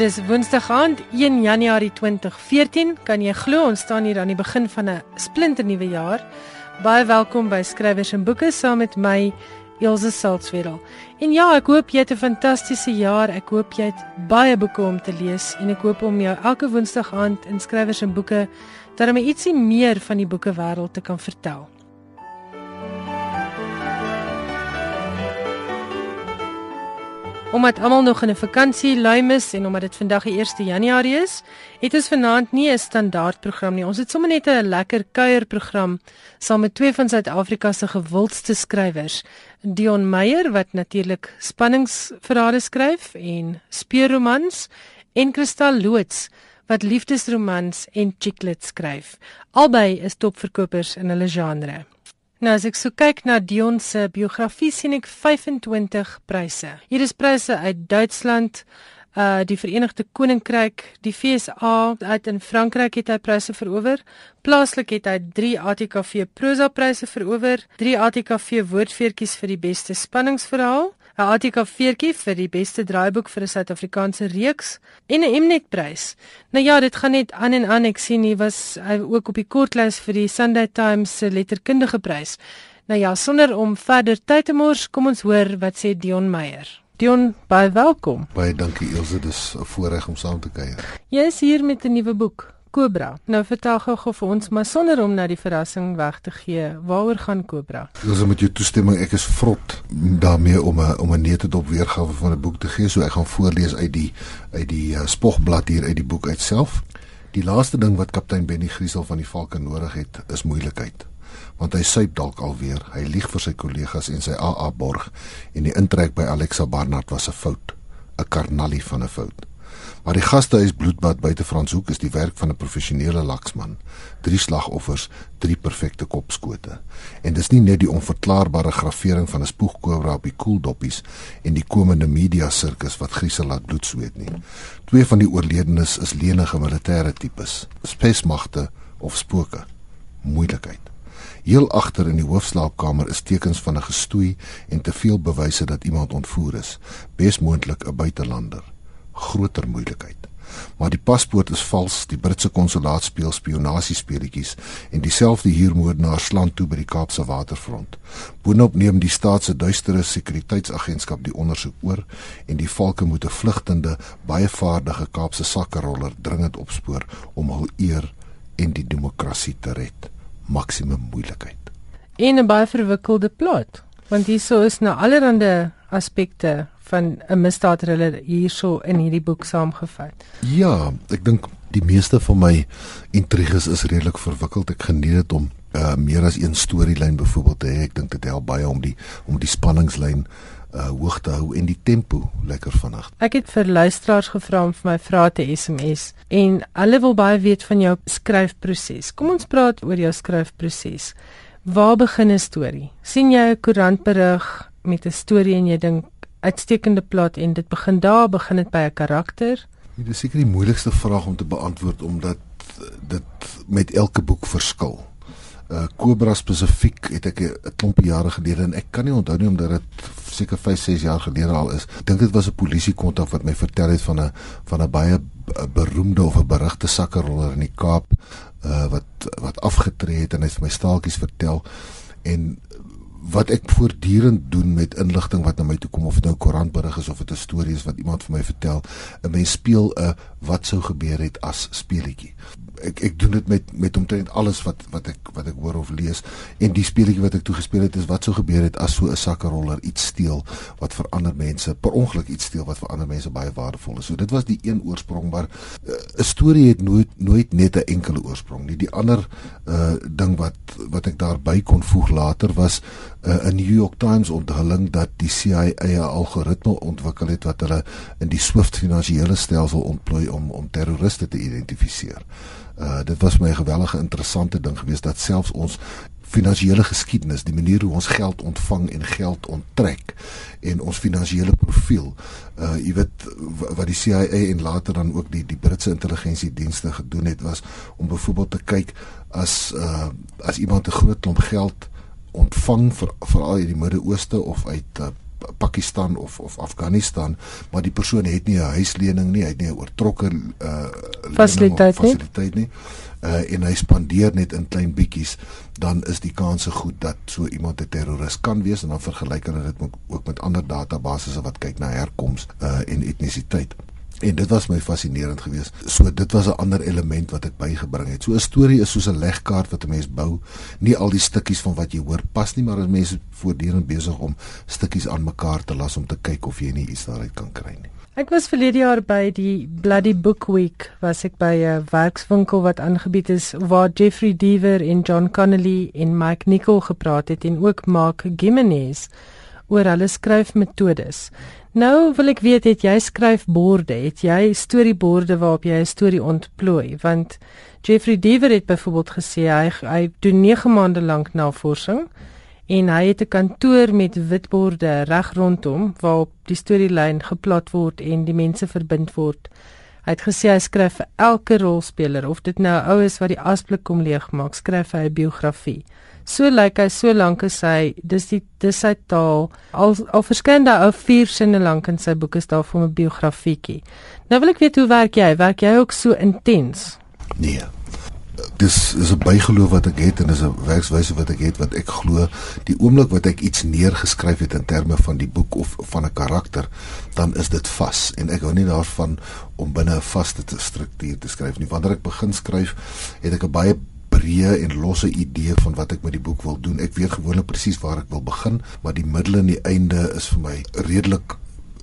Dis Woensdag aand 1 Januarie 2014. Kan jy glo ons staan hier aan die begin van 'n splinternuwe jaar. Baie welkom by Skrywers en Boeke saam met my Elsje Salzwetel. En ja, ek hoop jy het 'n fantastiese jaar. Ek hoop jy het baie boeke om te lees en ek hoop om jou elke Woensdag aand in Skrywers en Boeke daarmee ietsie meer van die boekewêreld te kan vertel. Omdat almal nog in 'n vakansie luim is en omdat dit vandag die 1 Januarie is, het ons vanaand nie 'n standaard program nie. Ons het sommer net 'n lekker kuierprogram saam met twee van Suid-Afrika se gewildste skrywers, Dion Meyer wat natuurlik spanningsverhale skryf en speurromans en Kristal Loots wat liefdesromans en chicklit skryf. Albei is topverkopers in hulle genre. Nou as ek so kyk na Dion se biografie sien ek 25 pryse. Hier is pryse uit Duitsland, uh die Verenigde Koninkryk, die FSA, uit in Frankryk het hy pryse verower. Plaaslik het hy 3 ATKV prosa pryse verower, 3 ATKV woordfeertjies vir die beste spanningsverhaal, 'n ATKV vir die beste draaiboek vir 'n Suid-Afrikaanse reeks en 'n Mnet prys. Nou ja, dit gaan net aan en aan. Ek sien hy was hy ook op die kortlys vir die Sunday Times se letterkundige prys. Nou ja, sonder om verder tyd te mors, kom ons hoor wat sê Dion Meyer. Dion, baie welkom. Baie dankie Elsje, dis 'n voorreg om saam te kuier. Jy is hier met 'n nuwe boek. Cobra. Nou vertel gou gou vir ons, maar sonder om na die verrassing weg te gee, waaroor gaan Cobra? Dis met jou toestemming, ek is vrot daarmee om 'n om 'n neutedop weergawe van 'n boek te gee, so ek gaan voorlees uit die uit die uh, spogblad hier uit die boek uitself. Die laaste ding wat kaptein Benny Griesel van die Valke nodig het, is moeilikheid. Want hy suip dalk alweer. Hy lieg vir sy kollegas en sy AA borg en die intrek by Alexa Barnard was 'n fout, 'n karnalie van 'n fout. Maar die gastehuis bloedbad buite Franshoek is die werk van 'n professionele laksman. Drie slagoffers, drie perfekte kopskote. En dis nie net die onverklaarbare gravering van 'n spoegkobra op die koeldoppies en die komende media sirkus wat griesel laat bloed sweet nie. Twee van die oorledenes is lenige militêre tipes, spesmagte of spooke. Moeilikheid. Heel agter in die hoofslaapkamer is tekens van 'n gestoei en te veel bewyse dat iemand ontvoer is, besmoontlik 'n buitelander groter moeilikheid. Maar die paspoort is vals, die Britse konsulaat speel spionasiespeletjies en dieselfde huurmoordenaar slaan toe by die Kaapse waterfront. Boonop neem die staat se duistere sekuriteitsagentskap die ondersoek oor en die valke moet 'n vlugtende, baie vaardige Kaapse sakkeroller dringend opspoor om hul eer en die demokrasie te red. Maksimum moeilikheid. En 'n baie verwikkelde plot, want hierso is nou allerlei aspekte van 'n misdaadthriller hierso in hierdie boek saamgevat. Ja, ek dink die meeste van my intriges is redelik verwikkeld. Ek geniet dit om uh, meer as een storielyn byvoorbeeld te hê. Ek dink dit help baie om die om die spanningslyn uh hoog te hou en die tempo lekker vinnig. Ek het vir luisteraars gevra om vir my vrae te SMS en hulle wil baie weet van jou skryfproses. Kom ons praat oor jou skryfproses. Waar begin 'n storie? sien jy 'n koerantberig met 'n storie en jy dink uitstekende plot en dit begin daar begin dit by 'n karakter. Dit is seker die moeilikste vraag om te beantwoord omdat dit met elke boek verskil. Uh Cobra spesifiek het ek 'n klompie jare gelede en ek kan nie onthou nie omdat dit seker 5, 6 jaar gelede al is. Dink dit was 'n polisie kontak wat my vertel het van 'n van 'n baie beroemde of 'n berugte sakkeroller in die Kaap uh wat wat afgetree het en hy het my staaltjies vertel en wat ek voortdurend doen met inligting wat na my toe kom of dit nou koerantberig is of dit 'n storie is wat iemand vir my vertel, 'n mens speel 'n wat sou gebeur het as speletjie ek ek doen dit met met omtrent alles wat wat ek wat ek hoor of lees en die speletjie wat ek toe gespeel het is wat sou gebeur het as so 'n sakkeroller iets steel wat vir ander mense per ongeluk iets steel wat vir ander mense baie waardevol is. So dit was die een oorsprong maar eh, 'n uh, storie het nooit nooit net 'n enkele oorsprong nie. Die ander uh ding wat wat ek daarby kon voeg later was 'n uh, New York Times onthulling dat die CIA 'n algoritme ontwikkel het wat hulle in die Swift finansiële stelsel ontplooi om om terroriste te identifiseer. Uh dit was my 'n gewellige interessante ding geweest dat selfs ons finansiële geskiedenis, die manier hoe ons geld ontvang en geld onttrek en ons finansiële profiel. Uh jy weet wat die CIA en later dan ook die die Britse intelligensiedienste gedoen het was om byvoorbeeld te kyk as uh as iemand 'n groot klomp geld ontvang vir veral uit die Midde-Ooste of uit uh, Pakistan of of Afghanistan, maar die persoon het nie 'n huislening nie, hy het nie 'n oortrokke uh fasiliteit, fasiliteit nie. Uh en hy spandeer net in klein bietjies, dan is die kanse goed dat so iemand 'n terroris kan wees en dan vergelyk hulle dit ook met ander databasisse wat kyk na herkoms uh en etnisiteit. En dit was my fascinerend geweest. So dit was 'n ander element wat ek bygebring het. So 'n storie is soos 'n legkaart wat 'n mens bou. Nie al die stukkies van wat jy hoor pas nie, maar as mense voortdurend besig om stukkies aan mekaar te las om te kyk of jy nie iets daaruit kan kry nie. Ek was verlede jaar by die Bloody Book Week, was ek by 'n werkswinkel wat aangebied is waar Jeffrey Deaver en John Connolly en Mike Nicol gepraat het en ook Mark Gimenez oor hulle skryfmetodes. Nou wil ek weet het jy skryfborde, het jy storieborde waarop jy 'n storie ontplooi? Want Jeffrey Deaver het byvoorbeeld gesê hy hy doen 9 maande lank navorsing en hy het 'n kantoor met witborde reg rondom waarop die storielyn geplot word en die mense verbind word. Hy het gesê hy skryf vir elke rolspeler of dit nou 'n ou is wat die asblik kom leegmaak, skryf hy 'n biografie. So lyk hy so lank as hy dis die dis sy taal al al verskynde ou vier sinne lank in sy boek is daar vir 'n biografietjie. Nou wil ek weet hoe werk jy? Werk jy ook so intens? Nee. Dis is 'n bygeloof wat ek het en is 'n werkswyse wat ek het wat ek glo die oomblik wat ek iets neergeskryf het in terme van die boek of van 'n karakter dan is dit vas en ek hou nie daarvan om binne 'n vaste struktuur te skryf nie. Wanneer ek begin skryf, het ek 'n baie breë en losse idee van wat ek met die boek wil doen. Ek weet gewoonlik presies waar ek wil begin, maar die middel en die einde is vir my redelik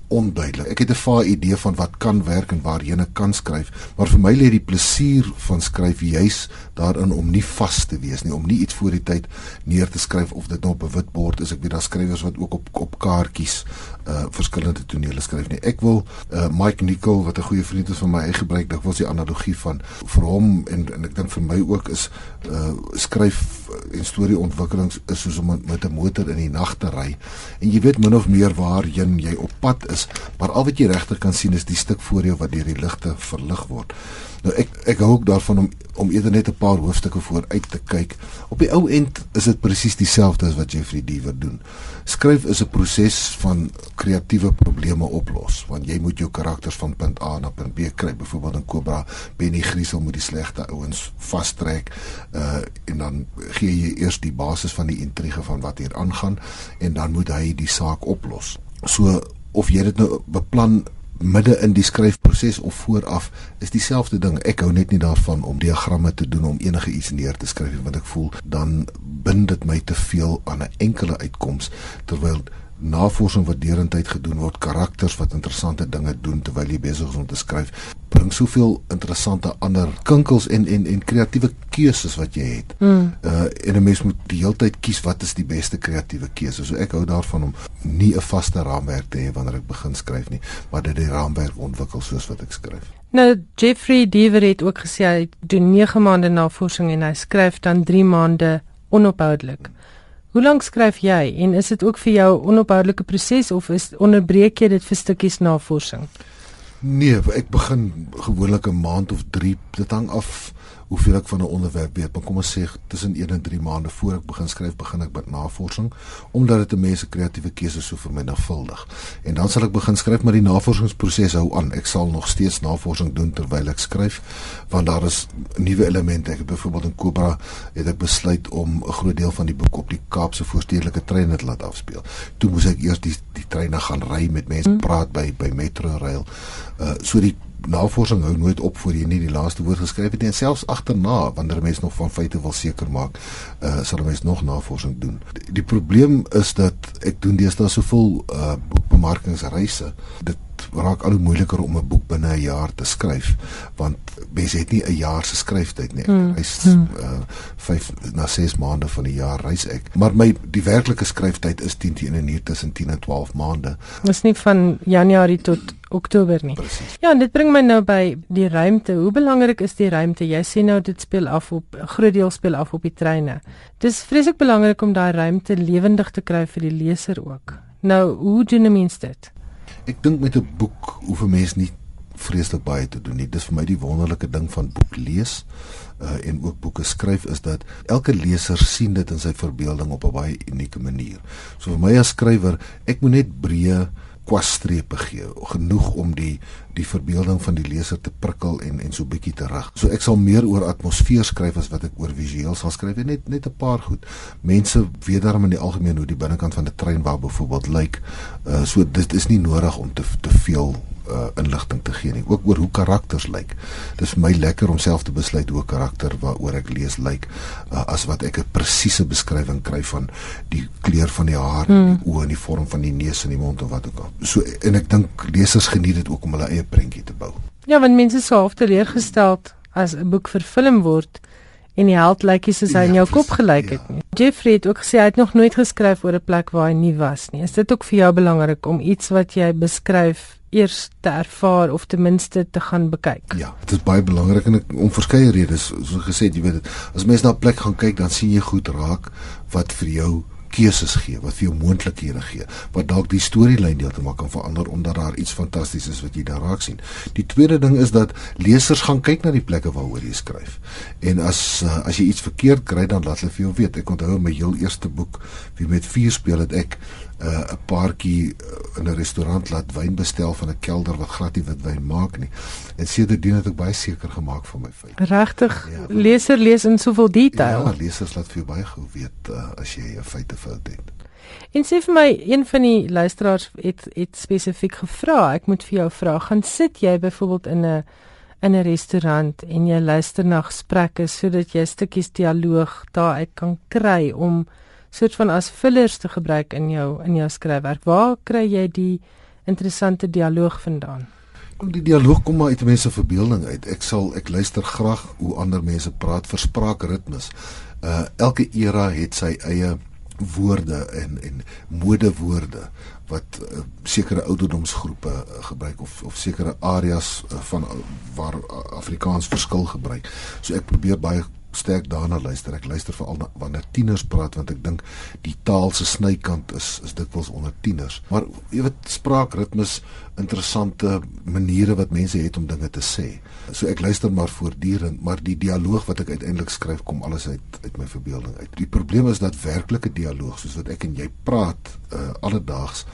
onduidelik. Ek het 'n vae idee van wat kan werk en waarheen ek kan skryf, maar vir my lê die plesier van skryf juis daarin om nie vas te wees nie, om nie iets voor die tyd neer te skryf of dit nou op 'n wit bord is. Ek weet daar skrywers wat ook op op kaartjies uh verskillende tonele skryf nie. Ek wil uh Mike Nicol wat 'n goeie vriend is van my, hy gebruik dikwels die analogie van vir hom en en ek dink vir my ook is uh skryf en storieontwikkelings is soos om met 'n motor in die nag te ry. En jy weet min of meer waarheen jy op pad is, maar al wat jy regter kan sien is die stuk voor jou wat deur die ligte verlig word. Nou ek ek hou ook daarvan om om eerder net 'n paar hoofstukke vooruit te kyk. Op die ou end is dit presies dieselfde as wat Jeffrey Deaver doen. Skryf is 'n proses van kreatiewe probleme oplos, want jy moet jou karakters van punt A na punt B kry. Byvoorbeeld in Cobra, Benny Griesel moet die slegte ouens vastrek uh en dan gee jy eers die basis van die intrige van wat hier aangaan en dan moet hy die saak oplos. So of jy dit nou beplan midde in die skryfproses of vooraf is dieselfde ding. Ek hou net nie daarvan om diagramme te doen om enige iets neer te skryf want ek voel dan bind dit my te veel aan 'n enkele uitkoms terwyl navorsing wat deurentyd gedoen word, karakters wat interessante dinge doen terwyl jy besig is om te skryf, bring soveel interessante ander kinkels en en en kreatiewe keuses wat jy het. Mm. Uh en 'n mens moet die hele tyd kies wat is die beste kreatiewe keuse. So ek hou daarvan om nie 'n vaste raamwerk te hê wanneer ek begin skryf nie, maar dit die raamwerk ontwikkel soos wat ek skryf. Nou Jeffrey Deaver het ook gesê hy doen 9 maande navorsing en hy skryf dan 3 maande onophoudelik. Hoe lank skryf jy en is dit ook vir jou 'n onophoudelike proses of is onderbreek jy dit vir stukkies navorsing? Nee, ek begin gewoonlik 'n maand of 3. Dit hang af hoeveel ek van 'n onderwerp weet. Maar kom ons sê tussen 1 en 3 maande voor ek begin skryf, begin ek met navorsing omdat dit 'n mens se kreatiewe keuse so vermenigvuldig. En dan sal ek begin skryf, maar die navorsingsproses hou aan. Ek sal nog steeds navorsing doen terwyl ek skryf, want daar is nuwe elemente. Ek het byvoorbeeld in Cobra het ek besluit om 'n groot deel van die boek op die Kaapse voorstedelike treine te laat afspeel. Toe moes ek eers die die treine gaan ry met mense praat by by Metrorail. Uh so die navorsing hou nooit op voor jy nie die laaste woord geskryf het nie. En selfs agterna wanneer mense nog van feite wil seker maak uh, sal mense nog navorsing doen. Die, die probleem is dat ek doen deesdae soveel uh, boekbemarkingsreise dit raak al hoe moeiliker om 'n boek binne 'n jaar te skryf want mense het nie 'n jaar se skryftyd nie. Hmm. Ek reis hmm. uh 5 na 6 maande van die jaar reis ek. Maar my die werklike skryftyd is 10 teen 'n uur tussen 10 en 12 maande. Dit is nie van Januarie tot Oktober nie. Precies. Ja, en dit bring my nou by die ruimte. Hoe belangrik is die ruimte? Jy sê nou dit speel af op 'n groot deel speel af op die treine. Dis vreeslik belangrik om daai ruimte lewendig te kry vir die leser ook. Nou, hoe doen 'n mens dit? Ek dink met 'n boek hoef 'n mens nie vreeslik baie te doen nie. Dis vir my die wonderlike ding van boek lees uh, en ook boeke skryf is dat elke leser sien dit in sy verbeelding op 'n baie unieke manier. So vir my as skrywer, ek moet net breë kwastrepe gee, genoeg om die die verbeelding van die leser te prikkel en en so bietjie te rig. So ek sal meer oor atmosfeer skryf as wat ek oor visueel sal skryf. Net net 'n paar goed. Mense weet daarom in die algemeen hoe die binnekant van 'n trein waar byvoorbeeld lyk. Uh so dit is nie nodig om te te veel uh, inligting te gee nie ook oor hoe karakters lyk. Dis vir my lekker om self te besluit hoe 'n karakter waaroor ek lees lyk uh, as wat ek 'n presiese beskrywing kry van die kleur van die haar, hmm. die oë en die vorm van die neus en die mond of wat ook al. So en ek dink lesers geniet dit ook om hulle eie prentjie te bou. Ja, want mense sou half teleurgestel as 'n boek vervilm word en die held lyk nie soos hy in jou ja, kop gelyk het ja. nie. Jeffrey het ook gesê hy het nog nooit geskryf oor 'n plek waar hy nie was nie. Is dit ook vir jou belangrik om iets wat jy beskryf eers te ervaar of ten minste te gaan bekyk. Ja, dit is baie belangrik en ek, om verskeie redes, soos gesê, jy weet, as mense na 'n plek gaan kyk, dan sien jy goed raak wat vir jou keuses gee, wat vir jou moontlikhede gee, wat dalk die storielyn heeltemal kan verander omdat daar iets fantasties is wat jy daar raak sien. Die tweede ding is dat lesers gaan kyk na die plekke waaroor jy skryf. En as uh, as jy iets verkeerd kry, dan laat hulle vir jou weet. Ek onthou my heel eerste boek, wie met vuur speel het ek 'n uh, paartjie uh, in 'n restaurant laat wyn bestel van 'n kelder wat glad nie wit wyn maak nie. En sedertdien het ek baie seker gemaak van my feite. Regtig, ja, leser lees in soveel detail. Ja, lesers laat vir jou baie gou weet uh, as jy 'n feite fout het. En sê vir my, een van die luisteraars het het spesifiek gevra, ek moet vir jou vra, gaan sit jy byvoorbeeld in 'n in 'n restaurant en jy luister na gesprekke sodat jy stukkies dialoog daaruit kan kry om soort van as fillers te gebruik in jou in jou skryfwerk. Waar kry jy die interessante dialoog vandaan? Die dialoog kom maar uit mense verbeelding uit. Ek sal ek luister graag hoe ander mense praat vir spraakritmes. Uh elke era het sy eie woorde en en modewoorde wat uh, sekere ouderdomsgroepe uh, gebruik of of sekere areas uh, van uh, waar uh, Afrikaans verskil gebruik. So ek probeer baie sterk daarna luister. Ek luister veral wanneer tieners praat want ek dink die taal se snykant is is dikwels onder tieners. Maar jy weet spraakritmes, interessante maniere wat mense het om dinge te sê. So ek luister maar voortdurend, maar die dialoog wat ek uiteindelik skryf kom alles uit uit my verbeelding uit. Die probleem is dat werklike dialoog soos wat ek en jy praat uh, alledaags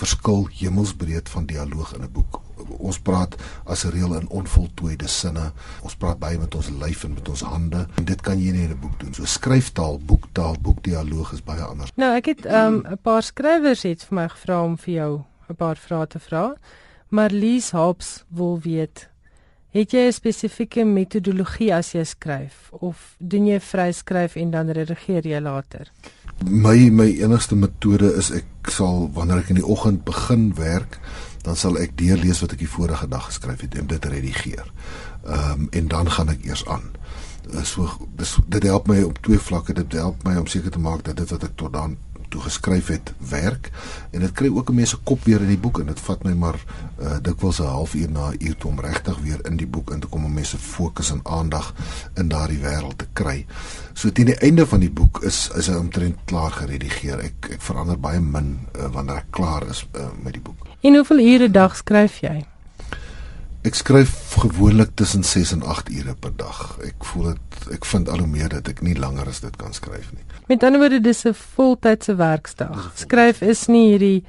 verskil hemelsbreed van dialoog in 'n boek ons praat as 'n reël in onvoltooide sinne. Ons praat baie met ons lyf en met ons hande en dit kan jy nie in 'n boek doen. So skryftaal, boektaal, boekdialoog is baie anders. Nou, ek het ehm, 'n um, paar skrywers het vir my gevra om vir jou 'n paar vrae te vra. Marlies Hobbs wil weet Het jy 'n spesifieke metodologie as jy skryf of doen jy vryskryf en dan redigeer jy later? My my enigste metode is ek sal wanneer ek in die oggend begin werk, dan sal ek deurlees wat ek die vorige dag geskryf het en dit redigeer. Ehm um, en dan gaan ek eers aan. Uh, so dis dit help my op twee vlakke. Dit help my om seker te maak dat dit wat ek tot dan toe geskryf het werk en dit kry ook 'n mens se kop weer in die boek en dit vat my maar uh, dikwels 'n halfuur na 'n uur om regtig weer in die boek in te kom om mense fokus en aandag in daardie wêreld te kry. So teen die einde van die boek is is hy omtrent klaar geredigeer. Ek ek verander baie min uh, wanneer ek klaar is uh, met die boek. En hoeveel ure dag skryf jy? Ek skryf gewoonlik tussen 6 en 8 ure per dag. Ek voel dit ek vind al hoe meer dat ek nie langer as dit kan skryf nie. Met ander woorde dis 'n voltydse werksdag. Skryf is nie hierdie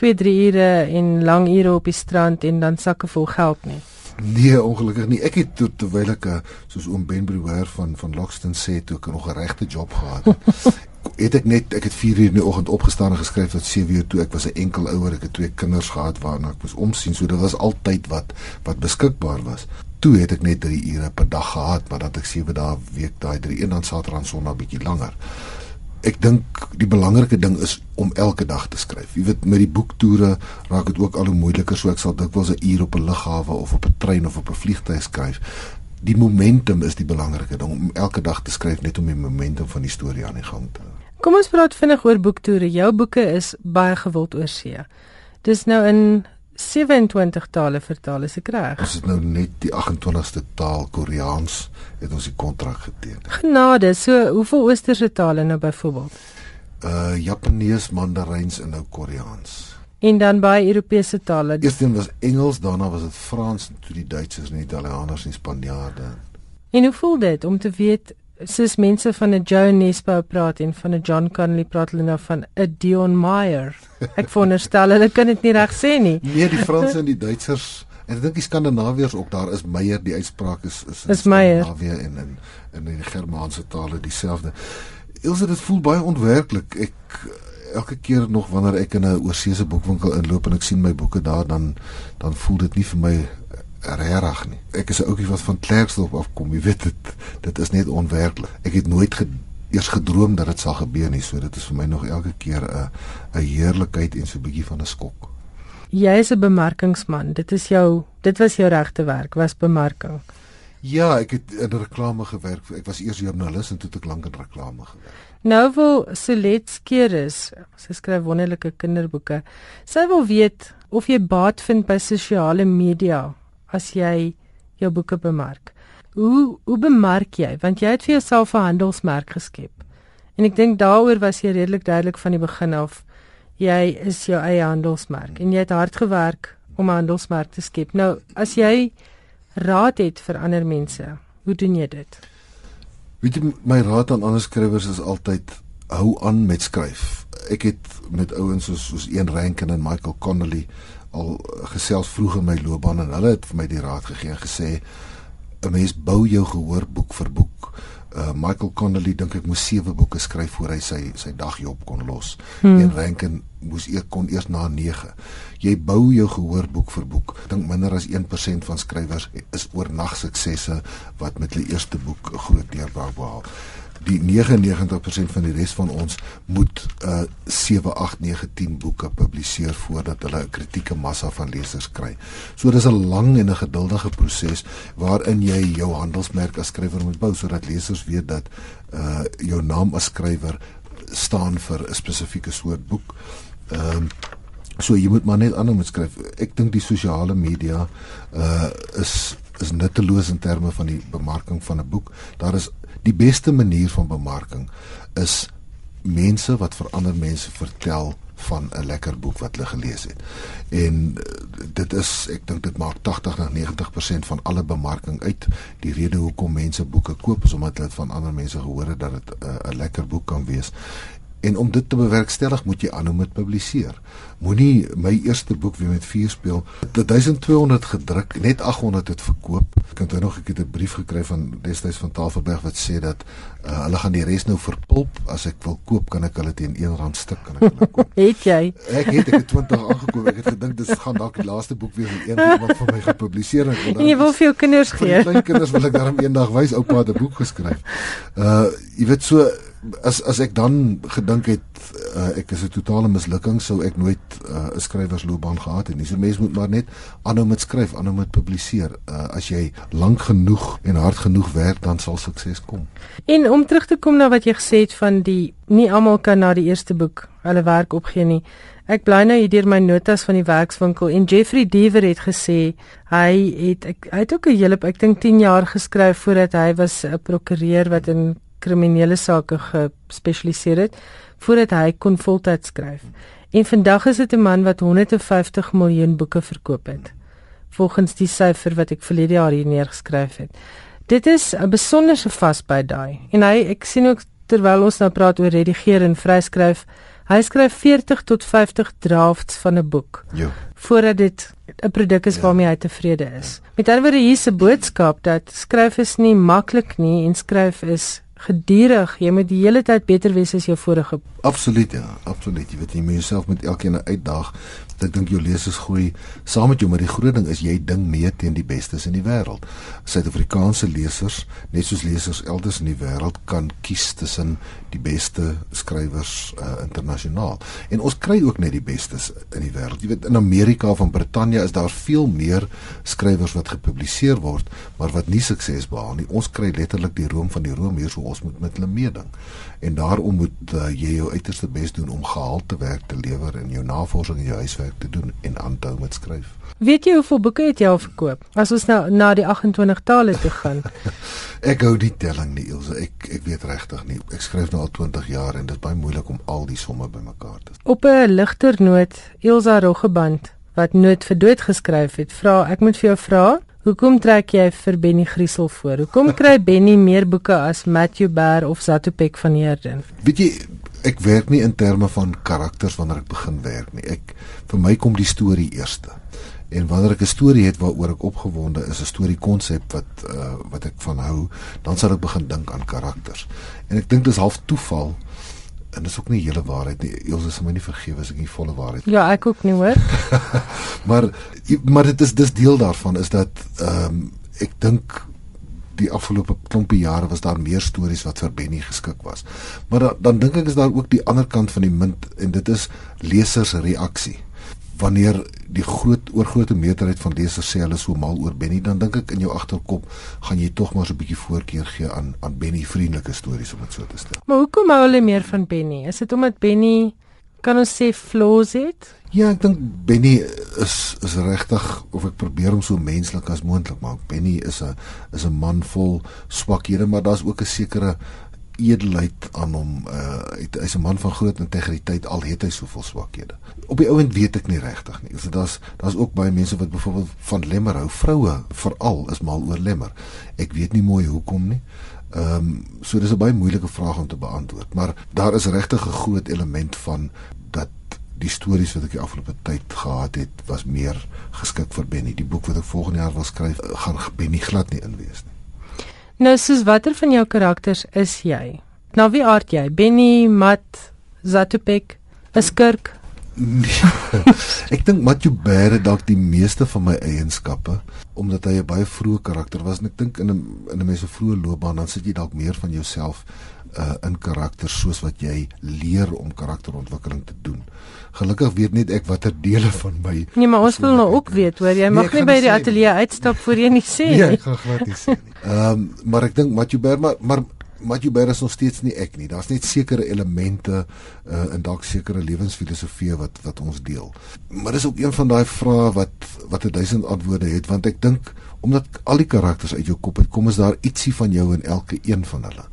2-3 ure en lang ure op die strand en dan sakke vol geld nie. Nee, ongelukkig nie. Ek het terwyl ek eh, soos oom Ben Brewer van van Lockston sê toe ek nog 'n regte job gehad het. het ek net ek het 4 uur in die oggend opgestaan en geskryf tot 7 uur toe ek was 'n enkel ouer ek het twee kinders gehad waarna ek moes omsien so dit was altyd wat wat beskikbaar was toe het ek net 3 ure per dag gehad maar dat ek 7 dae week daai 3 een dan saterdag en sonderdag bietjie langer ek dink die belangrike ding is om elke dag te skryf. Jy weet met die boektoere raak dit ook al hoe moeiliker so ek sal dikwels 'n uur op 'n lughawe of op 'n trein of op 'n vliegtuig skryf. Die momentum is die belangrike ding om elke dag te skryf net om die momentum van die storie aan die gang te hou. Kom ons praat vinnig oor boektoere. Jou boeke is baie gewild oor see. Dis nou in 27 tale vertaal as ek reg. Ons het nou net die 28ste taal Koreaans het ons die kontrak geteken. Genade, so hoeveel oosterse tale nou byvoorbeeld? Uh Japanees, Mandaryns en nou Koreaans. En dan baie Europese tale. Eerstens was Engels, daarna was dit Frans en toe die Duitsers en die Italianers en Spanjaarde. En hoe voel dit om te weet soos mense van 'n Joe Nesbo praat en van 'n John Connolly praat hulle nou van 'n Dion Meyer. Ek veronderstel hulle kan dit nie reg sê nie. Nee, die Franse en die Duitsers en ek dink die Skandinawiërs ook daar is Meyer die uitspraak is is, is Meyer en in in die Germaanse tale dieselfde. Ilse dit voel baie onwerklik. Ek elke keer nog wanneer ek in 'n oorseese boekwinkel inloop en ek sien my boeke daar dan dan voel dit nie vir my regtig nie. Ek is 'n ouetjie wat van Klerksdorp afkom. Jy weet dit dit is net onwerklik. Ek het nooit ge, eers gedroom dat dit sal gebeur nie. So dit is vir my nog elke keer 'n 'n heerlikheid en so 'n bietjie van 'n skok. Jy is 'n bemarkingsman. Dit is jou dit was jou regte werk, was bemarking. Ja, ek het in reklame gewerk. Ek was eers joernalis en toe het ek lank in reklame gewerk. Nou wil Solet Skeerus, sy skryf wonderlike kinderboeke. Sy wil weet of jy baat vind by sosiale media as jy jou boeke bemark. Hoe hoe bemark jy? Want jy het vir jouself 'n handelsmerk geskep. En ek dink daaroor was jy redelik duidelik van die begin af. Jy is jou eie handelsmerk en jy het hard gewerk om 'n handelsmerk te skep. Nou, as jy raad het vir ander mense, hoe doen jy dit? Weet jy my raad aan ander skrywers is altyd hou aan met skryf. Ek het met ouens soos soos Ian Rankin en Michael Connolly al gesels vroeg in my loopbaan en hulle het vir my die raad gegee en gesê 'n mens bou jou gehoor boek vir boek. Uh Michael Connelly dink ek moes sewe boeke skryf voor hy sy sy dagjob kon los. Hmm. En Rankin moes eers kon eers na 9. Jy bou jou gehoor boek vir boek. Dink minder as 1% van skrywers is oornag suksesse wat met hulle eerste boek 'n groot deurbraak behaal die 99% van die res van ons moet uh 7 8 9 10 boeke publiseer voordat hulle 'n kritieke massa van lesers kry. So dis 'n lang en 'n geduldige proses waarin jy jou handelsmerk as skrywer moet bou sodat lesers weet dat uh jou naam as skrywer staan vir 'n spesifieke soort boek. Ehm uh, so jy moet maar net aanhou met skryf. Ek dink die sosiale media uh is is nutteloos in terme van die bemarking van 'n boek. Daar is die beste manier van bemarking is mense wat vir ander mense vertel van 'n lekker boek wat hulle gelees het. En uh, dit is ek dink dit maak 80 na 90% van alle bemarking uit. Die rede hoekom mense boeke koop is omdat hulle van ander mense gehoor het dat dit uh, 'n lekker boek kan wees. En om dit te bewerkstellig moet jy aanhou met publiseer. Moenie my eerste boek weer met vier speel. 1200 gedruk, net 800 het verkoop. Ek het nog ek het 'n brief gekry van destyds van Tafelberg wat sê dat uh, hulle gaan die res nou verpulp. As ek wil koop, kan ek hulle teen R1 stuk kan ek hulle koop. het jy? Ek het ek het 20 aangekoop. Ek het gedink dis gaan dalk die laaste boek weer een wat vir my gepubliseer het. En jy wil vir jou kinders gee. Vir my kinders wil ek daarom eendag wys oupa het 'n boek geskryf. Uh jy weet so as as ek dan gedink het uh, ek is 'n totale mislukking sou ek nooit uh, 'n uh, skrywersloopbaan gehad het nie. So mense moet maar net aanhou met skryf, aanhou met publiseer. Uh, as jy lank genoeg en hard genoeg werk, dan sal sukses kom. En om terug te kom na wat jy gesê het van die nie almal kan na die eerste boek hulle werk opgee nie. Ek bly nou hier deur my notas van die werkswinkel en Jeffrey Deaver het gesê hy het ek, hy het ook 'n hele ek dink 10 jaar geskryf voordat hy was 'n prokureur wat in kriminele sake gespesialiseer het voordat hy kon voltyds skryf. En vandag is dit 'n man wat 150 miljoen boeke verkoop het volgens die syfer wat ek verlede jaar hier neergeskryf het. Dit is 'n besonderse vasbyt daai. En hy ek sien ook terwyl ons nou praat oor redigeer en vryskryf, hy skryf 40 tot 50 drafts van 'n boek. Ja. Voordat dit 'n produk is ja. waarmee hy tevrede is. Met ander woorde hier 'n boodskap dat skryf is nie maklik nie en skryf is gedurig. Jy moet die hele tyd beter wees as jou vorige. Absoluut ja, absoluut. Jy weet jy moet jouself met elkeen uitdaag ek dink jou lesers groei saam met jou maar die groot ding is jy ding mee teen die bestes in die wêreld. Suid-Afrikaanse lesers, net soos lesers elders in die wêreld kan kies tussen die beste skrywers uh, internasionaal. En ons kry ook net die bestes in die wêreld. Jy weet in Amerika in Brittanje is daar veel meer skrywers wat gepubliseer word, maar wat nie sukses behaal nie. Ons kry letterlik die room van die room hier so ons moet met hulle meeding. En daarom moet uh, jy jou uiterste bes doen om gehalte werk te lewer in jou navorsing en jou huiswerk werk te doen en aanhou met skryf. Weet jy hoeveel boeke het jy al verkoop? As ons nou na die 28 tale toe gaan. ek hou die telling nie, Ilse. Ek ek weet regtig nie. Ek skryf nou al 20 jaar en dit is baie moeilik om al die somme bymekaar te. Op 'n ligter noot, Ilse Roggeband wat nood vir dood geskryf het, vra ek moet vir jou vra, Hoekom trek jy vir Benny Griesel voor? Hoekom kry Benny meer boeke as Matthew Bear of Zatopek van Heerden? Weet jy, ek werk nie in terme van karakters wanneer ek begin werk nie. Ek vir my kom die storie eerste. En wanneer ek 'n storie het waaroor ek opgewonde is, 'n storie konsep wat uh, wat ek van hou, dan sal ek begin dink aan karakters. En ek dink dis half toeval en dis ook nie hele waarheid nie. Eels is my nie vergewe as ek nie volle waarheid. Ja, ek ook nie hoor. maar maar dit is dis deel daarvan is dat ehm um, ek dink die afgelope klompie jare was daar meer stories wat vir Benny geskik was. Maar da, dan dink ek is daar ook die ander kant van die munt en dit is lesers reaksie wanneer die groot oorgrootste meerderheid van lesers sê hulle so mal oor Benny dan dink ek in jou agterkop gaan jy tog maar so 'n bietjie voorkeur gee aan aan Benny vriendelike stories om dit so te stel. Maar hoekom hou hulle meer van Benny? Is dit omdat Benny kan ons sê flaws het? Ja, ek dink Benny is is regtig of ek probeer hom so menslik as moontlik maak. Benny is 'n is 'n man vol swakhede, maar daar's ook 'n sekere edelheid aan hom. Uh hy's 'n man van groot integriteit al het hy soveel swakhede. Op die ouend weet ek nie regtig nie. So daar's daar's ook baie mense wat byvoorbeeld van Lemmer hou. Vroue veral is mal oor Lemmer. Ek weet nie mooi hoekom nie. Ehm um, so dis 'n baie moeilike vraag om te beantwoord, maar daar is regtig 'n groot element van dat die stories wat ek die afgelope tyd gehad het was meer geskik vir Benny. Die boek wat ek volgende jaar wil skryf, gaan Benny glad nie inwees nie. Nou soos watter van jou karakters is jy? Nou wie aard jy? Benny, Mat, Zatopek, 'n skurk? Nee. ek dink Matthew Bear het dalk die meeste van my eienskappe omdat hy 'n baie vroeë karakter was en ek dink in 'n in 'n mens se vroeë loopbaan dan sit jy dalk meer van jouself uh, in karakter soos wat jy leer om karakterontwikkeling te doen. Gelukkig weet net ek watter dele van my Nee, maar ons wil nou ook weet, hoor, jy nee, mag nie by die ateljee uitstap voor jy nie sê nee, nie. Nee, ek gaan glad nie sê nie. Ehm, um, maar ek dink Matthew Bear maar maar Matthew Bear is nog steeds nie ek nie. Daar's net sekere elemente uh in dalk sekere lewensfilosofieë wat wat ons deel. Maar dis ook een van daai vrae wat wat 'n duisend antwoorde het want ek dink omdat al die karakters uit jou kop uit kom is daar ietsie van jou in elke een van hulle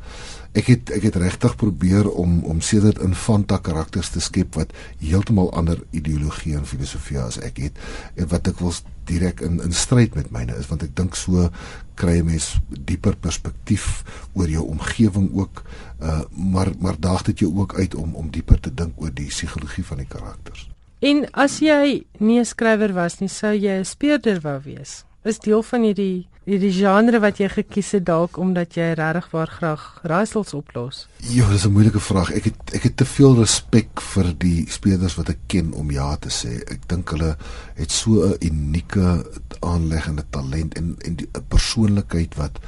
ek het ek het regtig probeer om om sedert infanta karakters te skep wat heeltemal ander ideologie en filosofie as ek het en wat ek wil direk in in stryd met myne is want ek dink so kry 'n mens dieper perspektief oor jou omgewing ook uh, maar maar daag dit jou ook uit om om dieper te dink oor die psigologie van die karakters. En as jy nie 'n skrywer was nie, sou jy 'n speurder wou wees? Is deel van hierdie hierdie genre wat jy gekies het dalk omdat jy regtig waar graag raaisels oplos? Ja, dis 'n moeilike vraag. Ek het ek het te veel respek vir die spelers wat ek ken om ja te sê. Ek dink hulle het so 'n unieke aanleggende talent en en die persoonlikheid wat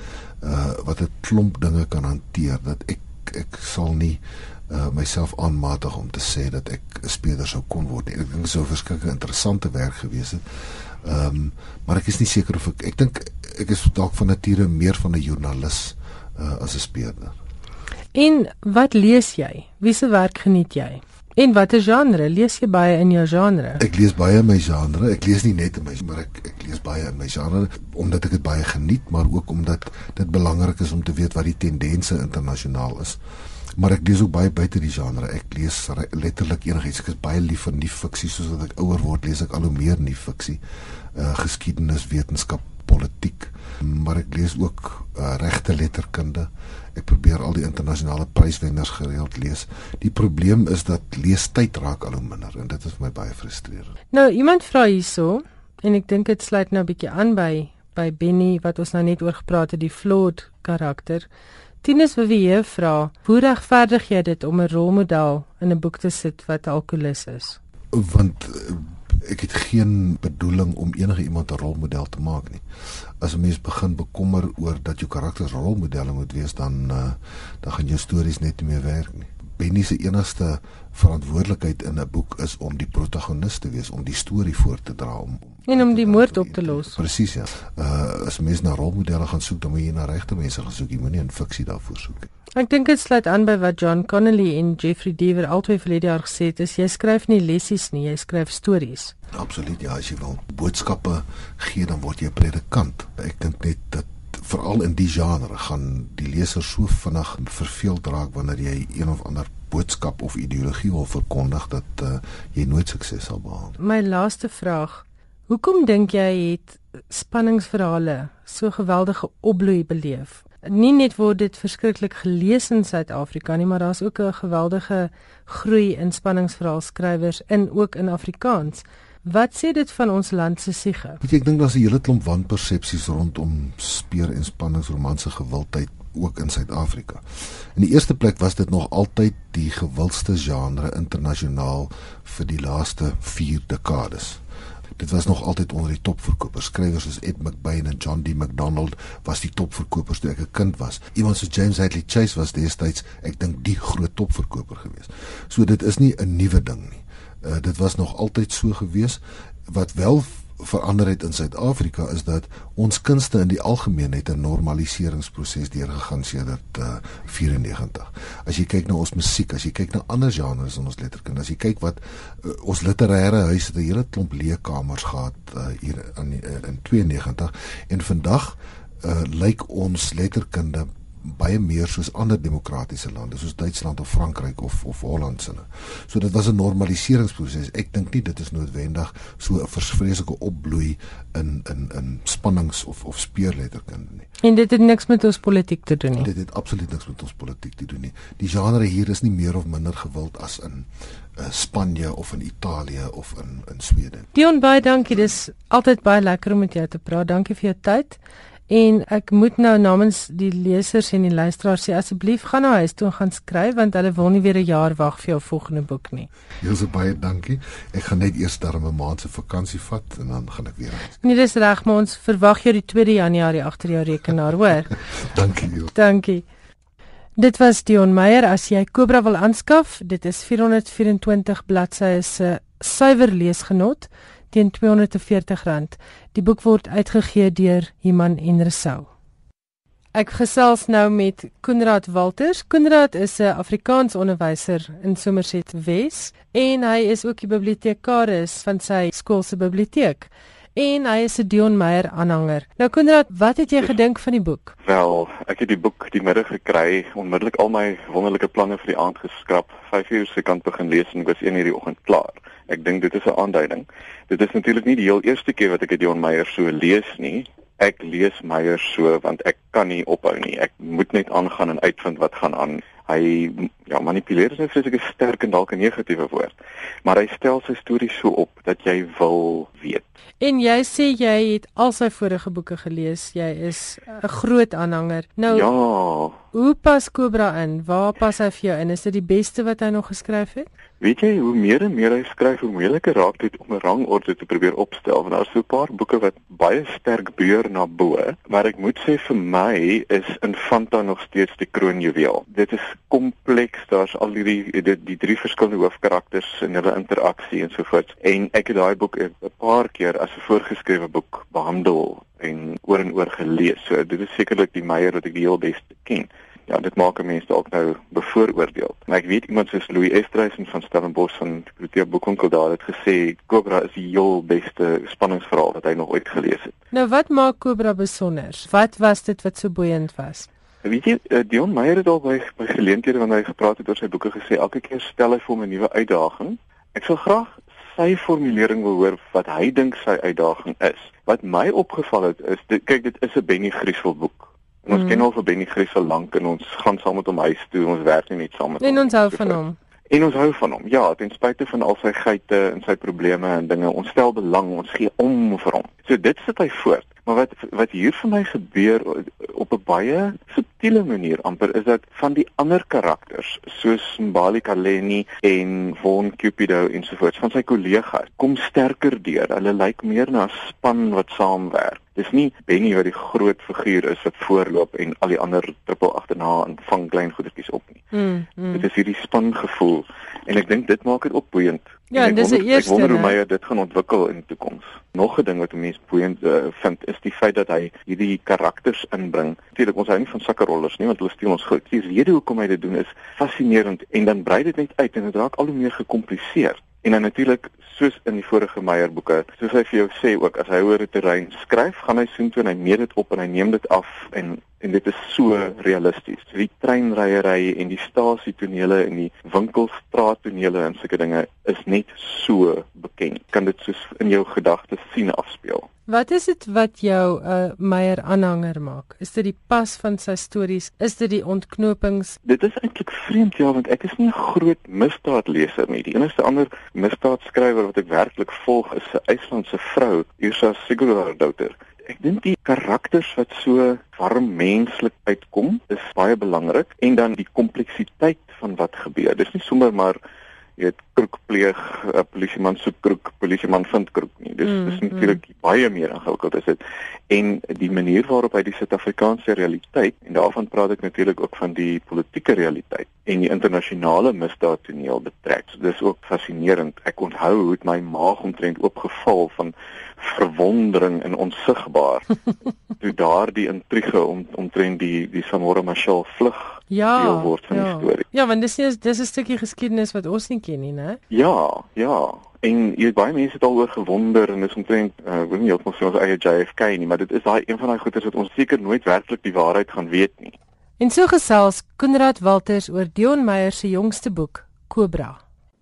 uh wat 'n klomp dinge kan hanteer dat ek ek sal nie uh myself aanmatig om te sê dat ek 'n speler sou kon word nie. Ek dink sou verskeie interessante werk gewees het. Ehm um, maar ek is nie seker of ek ek dink ek is dalk van nature meer van 'n joernalis uh, as 'n speurder. En wat lees jy? Wiese werk geniet jy? En watter genre lees jy baie in jou genre? Ek lees baie in my genre. Ek lees nie net in my, maar ek ek lees baie in my genre omdat ek dit baie geniet, maar ook omdat dit belangrik is om te weet wat die tendense internasionaal is. Maar ek lees ook baie buite die genre. Ek lees letterlik enigiets. Ek is baie lief vir nuwe fiksie soos wat ek ouer word, lees ek al hoe meer nuwe fiksie. Uh geskiedenis, wetenskap, politiek, maar ek lees ook uh, regte letterkunde. Ek probeer al die internasionale pryswenners gereeld lees. Die probleem is dat leestyd raak al hoe minder en dit is vir my baie frustrerend. Nou iemand vra hierso en ek dink dit sluit nou 'n bietjie aan by by Benny wat ons nou net oor gepraat het, die flawed karakter. Tinus Vivier vra: "Hoe regverdig jy dit om 'n rolmodel in 'n boek te sit wat alkoholus is?" Want ek het geen bedoeling om enige iemand 'n rolmodel te maak nie. As 'n mens begin bekommer oor dat jou karakters rolmodelle moet wees, dan uh, dan gaan jou stories net nie meer werk nie. Benny se enigste verantwoordelikheid in 'n boek is om die protagonis te wees, om die storie voor te dra om, en om die moord op te los. Presies ja. Uh as mense na rolmodelle gaan soek, dan moet jy na regte mense gaan soek, jy moenie in fiksie daarvoor soek nie. Ek dink dit sluit aan by wat John Connolly en Jeffrey Deaver albei verlede jaar gesê het, is jy skryf nie lessies nie, jy skryf stories. Absoluut ja, as jy wil boodskappe gee, dan word jy 'n predikant. Ek dink net dat veral in die genre gaan die leser so vinnig verveeld raak wanneer jy een of ander boodskap of ideologie wil verkondig dat uh, jy nooit sukses sal behaal. My laaste vraag, Hoekom dink jy het spanningsverhale so geweldige opbloei beleef? Nie net word dit verskriklik gelees in Suid-Afrika nie, maar daar's ook 'n geweldige groei in spanningsverhaalskrywers in ook in Afrikaans. Wat sê dit van ons land se siege? Weet jy, ek dink daar's 'n hele klomp wanpersepsies rondom speer en spanningsromanse gewildheid ook in Suid-Afrika. In die eerste plek was dit nog altyd die gewildste genre internasionaal vir die laaste 4 dekades. Dit was nog altyd onder die topverkopers. Skrywers soos Ed McBain en John D. MacDonald was die topverkopers toe ek 'n kind was. Iemand soos James Hadley Chase was destyds, ek dink, die groot topverkoper geweest. So dit is nie 'n nuwe ding nie. Uh, dit was nog altyd so geweest wat wel verander het in Suid-Afrika is dat ons kunste in die algemeen het 'n normaliseringsproses deurgegaan sedert uh, 94. As jy kyk na ons musiek, as jy kyk na ander genres in ons letterkunde, as jy kyk wat uh, ons literêre huis het 'n hele klomp leekamers gehad uh, hier in uh, in 92 en vandag uh, lyk ons letterkunde baie meer soos ander demokratiese lande soos Duitsland of Frankryk of of Holland sinne. So dit was 'n normaliseringsproses. Ek dink nie dit is noodwendig so 'n versvreeslike opbloei in in in spannings of of speurletterkunde nie. En dit het niks met ons politiek te doen nie. Dit het absoluut niks met ons politiek te doen nie. Die genre hier is nie meer of minder gewild as in uh, Spanje of in Italië of in in Swede. Dion baie dankie. Dis altyd baie lekker om met jou te praat. Dankie vir jou tyd. En ek moet nou namens die lesers en die luisteraars sê asseblief gaan na huis toe en gaan skryf want hulle wil nie weer 'n jaar wag vir jou volgende boek nie. Jy's baie dankie. Ek gaan net eers daar 'n maand se vakansie vat en dan gaan ek weer huis. Nee, dis reg, maar ons verwag jou die 2 Januarie agter jou rekenaar, hoor. dankie jou. Dankie. Dit was Dion Meyer as jy Cobra wil aanskaf, dit is 424 bladsye se suiwer leesgenot teen R240. Die boek word uitgegee deur Iman en Resou. Ek gesels nou met Koenraad Walters. Koenraad is 'n Afrikaans onderwyser in Somerset Wes en hy is ook die bibliotekaris van sy skool se biblioteek. En hy is 'n Dion Meyer aanhanger. Nou Koenraad, wat het jy gedink van die boek? Wel, ek het die boek die middag gekry, onmiddellik al my wonderlike planne vir die aand geskraap. 5 uur se kant begin lees en ek was 1 uur die oggend klaar. Ek dink dit is 'n aanduiding. Dit is natuurlik nie die heel eerste keer wat ek Dion Meyer so lees nie. Ek lees Meyer so want ek kan nie ophou nie. Ek moet net aangaan en uitvind wat gaan aan. Hy ja, manipuleer is 'n vreeslike sterk en dalk 'n negatiewe woord. Maar hy stel sy stories so op dat jy wil weet. En jy sê jy het al sy vorige boeke gelees. Jy is 'n groot aanhanger. Nou Ja. Hoe pas Cobra in? Waar pas hy vir jou in? Is dit die beste wat hy nog geskryf het? Weet jy hoe meer en meer hy skryf, hoe moeiliker raak dit om 'n rangorde te probeer opstel. Want daar's so 'n paar boeke wat baie sterk beur na bo, maar ek moet sê vir my is Infanta nog steeds die kroonjuweel. Dit is kompleks, daar's al hierdie die, die drie verskillende hoofkarakters en hulle interaksie en so voort. En ek het daai boek 'n paar keer as 'n voorgeskrewe boek behandel en oor en oor gelees. So dit is sekerlik die Meyer wat ek die heel beste ken ja, dit maak mense dalk nou bevooroordeel. Maar ek weet iemand soos Louis Estreisen van Stellenbosch van Biblioteek Boekonkel daar het gesê Cobra is die heel beste spanningsverhaal wat hy nog ooit gelees het. Nou wat maak Cobra besonder? Wat was dit wat so boeiend was? Weet jy, uh, Dion Meyer het al by, by geleenthede wanneer hy gepraat het oor sy boeke gesê elke keer stel hy vir hom 'n nuwe uitdaging. Ek sou graag sy formulering wil hoor wat hy dink sy uitdaging is. Wat my opgeval het is dit kyk dit is 'n Benny Griesel boek. En ons mm. ken al vir Benny Griesel lank en ons gaan saam met hom huis toe. Ons werk nie net saam met en hom. En ons hou van hom. En ons hou van hom. Ja, ten spyte van al sy geite en sy probleme en dinge, ons stel belang, ons gee om vir hom. So dit sit hy voort. Maar wat wat hier vir my gebeur op 'n baie subtiele manier amper is dat van die ander karakters soos Mbali Kaleni en Von Cupido ensovoorts van sy kollegas kom sterker deur. Hulle lyk meer na 'n span wat saamwerk. Dis nie Benny wat die groot figuur is wat voorloop en al die ander trippel agterna en vang klein goedertjies op nie. Mm, mm. Dit is hierdie spangevoel en ek dink dit maak dit ook boeiend. Ja, en dis die eerste. Ek wonder hoe Meyer dit gaan ontwikkel in die toekoms. Nog 'n ding wat mense boeiend uh, vind is die feit dat hy hierdie karakters inbring. Natuurlik ons hou nie van sakkerollers nie want hulle steel ons goed. Die rede hoekom hy dit doen is fascinerend en dan brei dit net uit en dit raak al hoe meer gekompliseer. En dan natuurlik soos in die vorige Meyer boeke, soos hy vir jou sê ook as hy oor 'n terrein skryf, gaan hy soontoe en hy meet dit op en hy neem dit af en en dit is so realisties. So die treinryery en die stasietonele en die winkelstraattonele en sulke dinge is net so bekend. Kan dit soos in jou gedagtes sien afspeel. Wat is dit wat jou 'n uh, Meyer aanhanger maak? Is dit die pas van sy stories? Is dit die ontknopings? Dit is eintlik vreemd ja, want ek is nie 'n groot misdaadleser nie. Die enigste ander misdaadskrywer wat ek werklik volg is 'n IJslandse vrou, Irsa Sigurðardóttir ek dink die karakters wat so warm menslik uitkom is baie belangrik en dan die kompleksiteit van wat gebeur. Dis nie sommer maar jy weet kroek pleeg, 'n polisieman soek kroek, polisieman vind kroek nie. Dis mm, dis natuurlik mm. baie meer ingewikkeld as dit. En die manier waarop hy die Suid-Afrikaanse realiteit en daarvan praat ek natuurlik ook van die politieke realiteit en die internasionale misdaadtoneel betrek. So, dis ook fascinerend. Ek onthou hoe dit my maag omtrent oopgeval van verwondering en onsigbaar toe daardie intrige om omtrent die die Samora Machel vlug ja, deel word van ja. die storie. Ja, want dis is dis 'n stukkie geskiedenis wat ons nie ken nie, né? Ja, ja. En jy baie mense het daaroor gewonder en dis omtrent uh, ek weet nie heeltemal so ons eie JFK nie, maar dit is daai een van daai goeters wat ons seker nooit werklik die waarheid gaan weet nie. En so gesels Konrad Walters oor Dion Meyer se jongste boek, Cobra.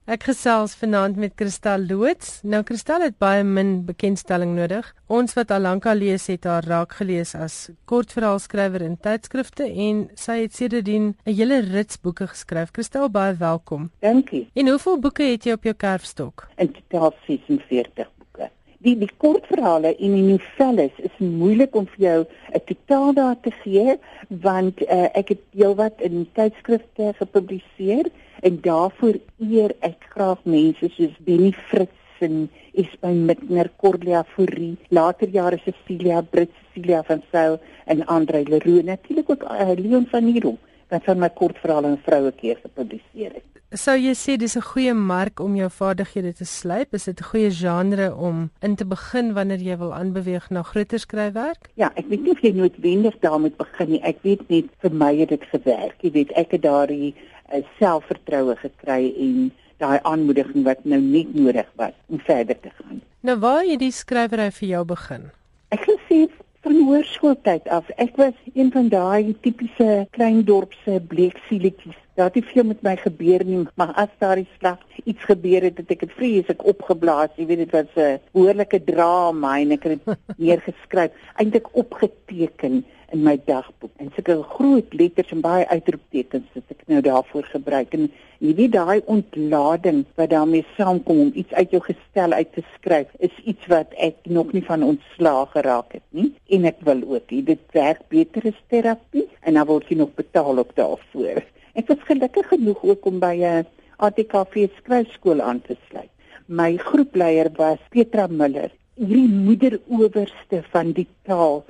Ek gesels vanaand met Kristal Loots. Nou Kristal het baie min bekendstelling nodig. Ons wat al lank al lees het haar raak gelees as kortverhaalskrywer in tydskrifte en sy het sedertdien 'n hele rits boeke geskryf. Kristal, baie welkom. Dankie. En hoeveel boeke het jy op jou kerfstok? In totaal 46 boeke. Die die kortverhale en die novelles is moeilik om vir jou 'n totaal daar te gee want uh, ek het heelwat in tydskrifte gepubliseer en daarvoor eer ek graag mense soos Benny Fritz en Ismail Mitner, Cordelia Fourie, later jare Cecilia Brits, Cecilia van Sail en Andre Leroux, natuurlik ook uh, Leon van Heerden wat van my kortverhale en vroue keer gepubliseer het. Sou jy sê dis 'n goeie mark om jou vaardighede te slyp? Is dit 'n goeie genre om in te begin wanneer jy wil aanbeweeg na groter skryfwerk? Ja, ek weet nie of jy noodwendig daarmee begin nie. Ek weet net vir my het dit gewerk. Jy weet, ek het daardie 'n selfvertroue gekry en daai aanmoediging wat nou net nodig was om verder te gaan. Nou waar het die skrywery vir jou begin? Ek gesê van hoërskooltyd af. Ek was een van daai tipiese klein dorpse bleeksieletjies. Daar het veel met my gebeur nie, maar as daar iets slag iets gebeur het, het ek dit vreeslik opgeblaas. Jy weet dit was 'n behoorlike drama en ek het dit neergeskryf, eintlik opgeteken in my dagboek. En sulke groot letters en baie uitroeptekens wat ek nou daarvoor gebruik. En jy weet daai ontlading wat daarmee saamkom om iets uit jou gestel uit te skryf, is iets wat ek nog nie van ontslaag geraak het nie. En ek wil ook hê dit werk beter as terapie en dan word jy nog betaal op daarvoor. Ek was gelukkig genoeg ook om by 'n ATKV skryfskool aan te sluit. My groepleier was Petra Miller, hierdie moederowerste van die taal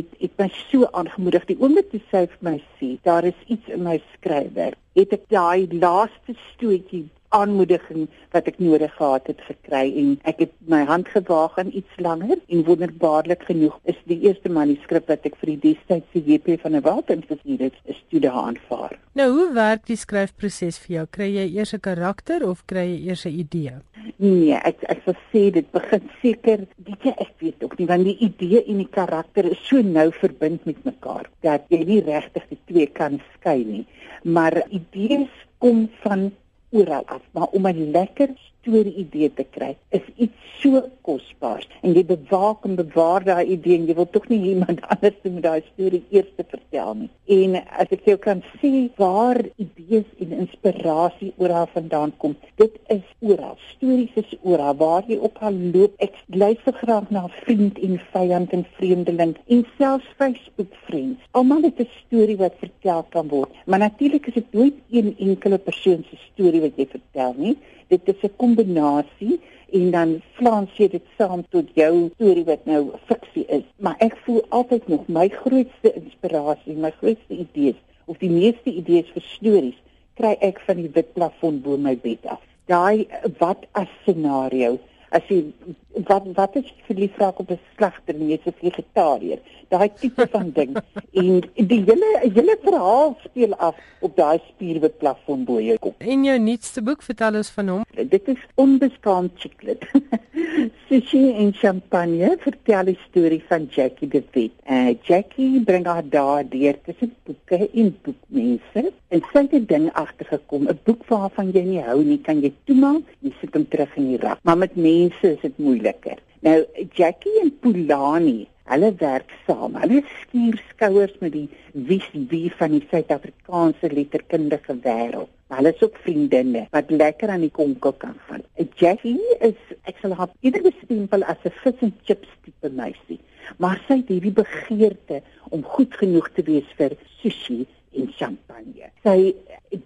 het het my so aangemoedig. Die oomblik toe sy vir my sê daar is iets in my skryfwerk het ek daai laaste stootjie aanmoediging wat ek nodig gehad het gekry en ek het my hand gewaag aan iets langer en wonderbaarlik genoeg is die eerste manuskrip wat ek vir die destydse JP van 'n Waterstofie het is toe daar aanvaar. Nou hoe werk die skryfproses vir jou? Kry jy eers 'n karakter of kry jy eers 'n idee? Nee, ek ek sou sê dit begin seker, weet jy, ek weet ook nie want die idee en die karakter is so nou verbind met mekaar dat jy nie regtig die twee kan skei nie. Maar idees kom van oral af, maar om 'n lekker storie idee te kry is iets so kosbaar en jy bewaak en bewaar daai idee en jy wil tog nie iemand anders moet daai storie eers vertel nie. En as ek jou kan sê waar idees en inspirasie oral vandaan kom, dit is oral. Stories is oral waar jy op gaan loop. Ek luister graag na vriend en vyand en vreemdeling en selfs Facebook vriende. Almal het 'n storie wat vertel kan word, maar natuurlik is dit nooit een enkele persoon se storie wat jy vertel nie dit is 'n kombinasie en dan flans jy dit saam tot jou storie wat nou fiksie is. Maar ek voel altyd nog my grootste inspirasie, my grootste idees of die meeste idees vir stories kry ek van die wit plafon bo my bed af. Daai wat as scenario as jy wat wat is verlief raak op 'n slagter en jy's 'n vegetariër? Daai tipe van ding. En die hele hele verhaal speel af op daai spierwit plafon bo jou kop en jou nuutste boek vertel ons van hom. Dit is onbeskaamd chiclet Sushi en champagne vertel die storie van Jackie de Wet. Uh, Jackie bring haar daar deur tussen boeke en boekmense. En sy het 'n ding agtergekom, 'n boek waarvan jy nie hou nie, kan jy toemaak. En sit hom terug in die rak. Maar met mense is dit moeiliker. Nou Jackie en Pulani Hulle werk saam. Hulle skuur skouers met die wie wie van die Suid-Afrikaanse letterkundige wêreld. Hulle is ook vriendinne wat lekker aan die konkel kan gaan. Jackie is ek sal haar eerder bestempel as 'n fish and chips tipe meisie, maar sy het hierdie begeerte om goed genoeg te wees vir sushi en champagne. Sy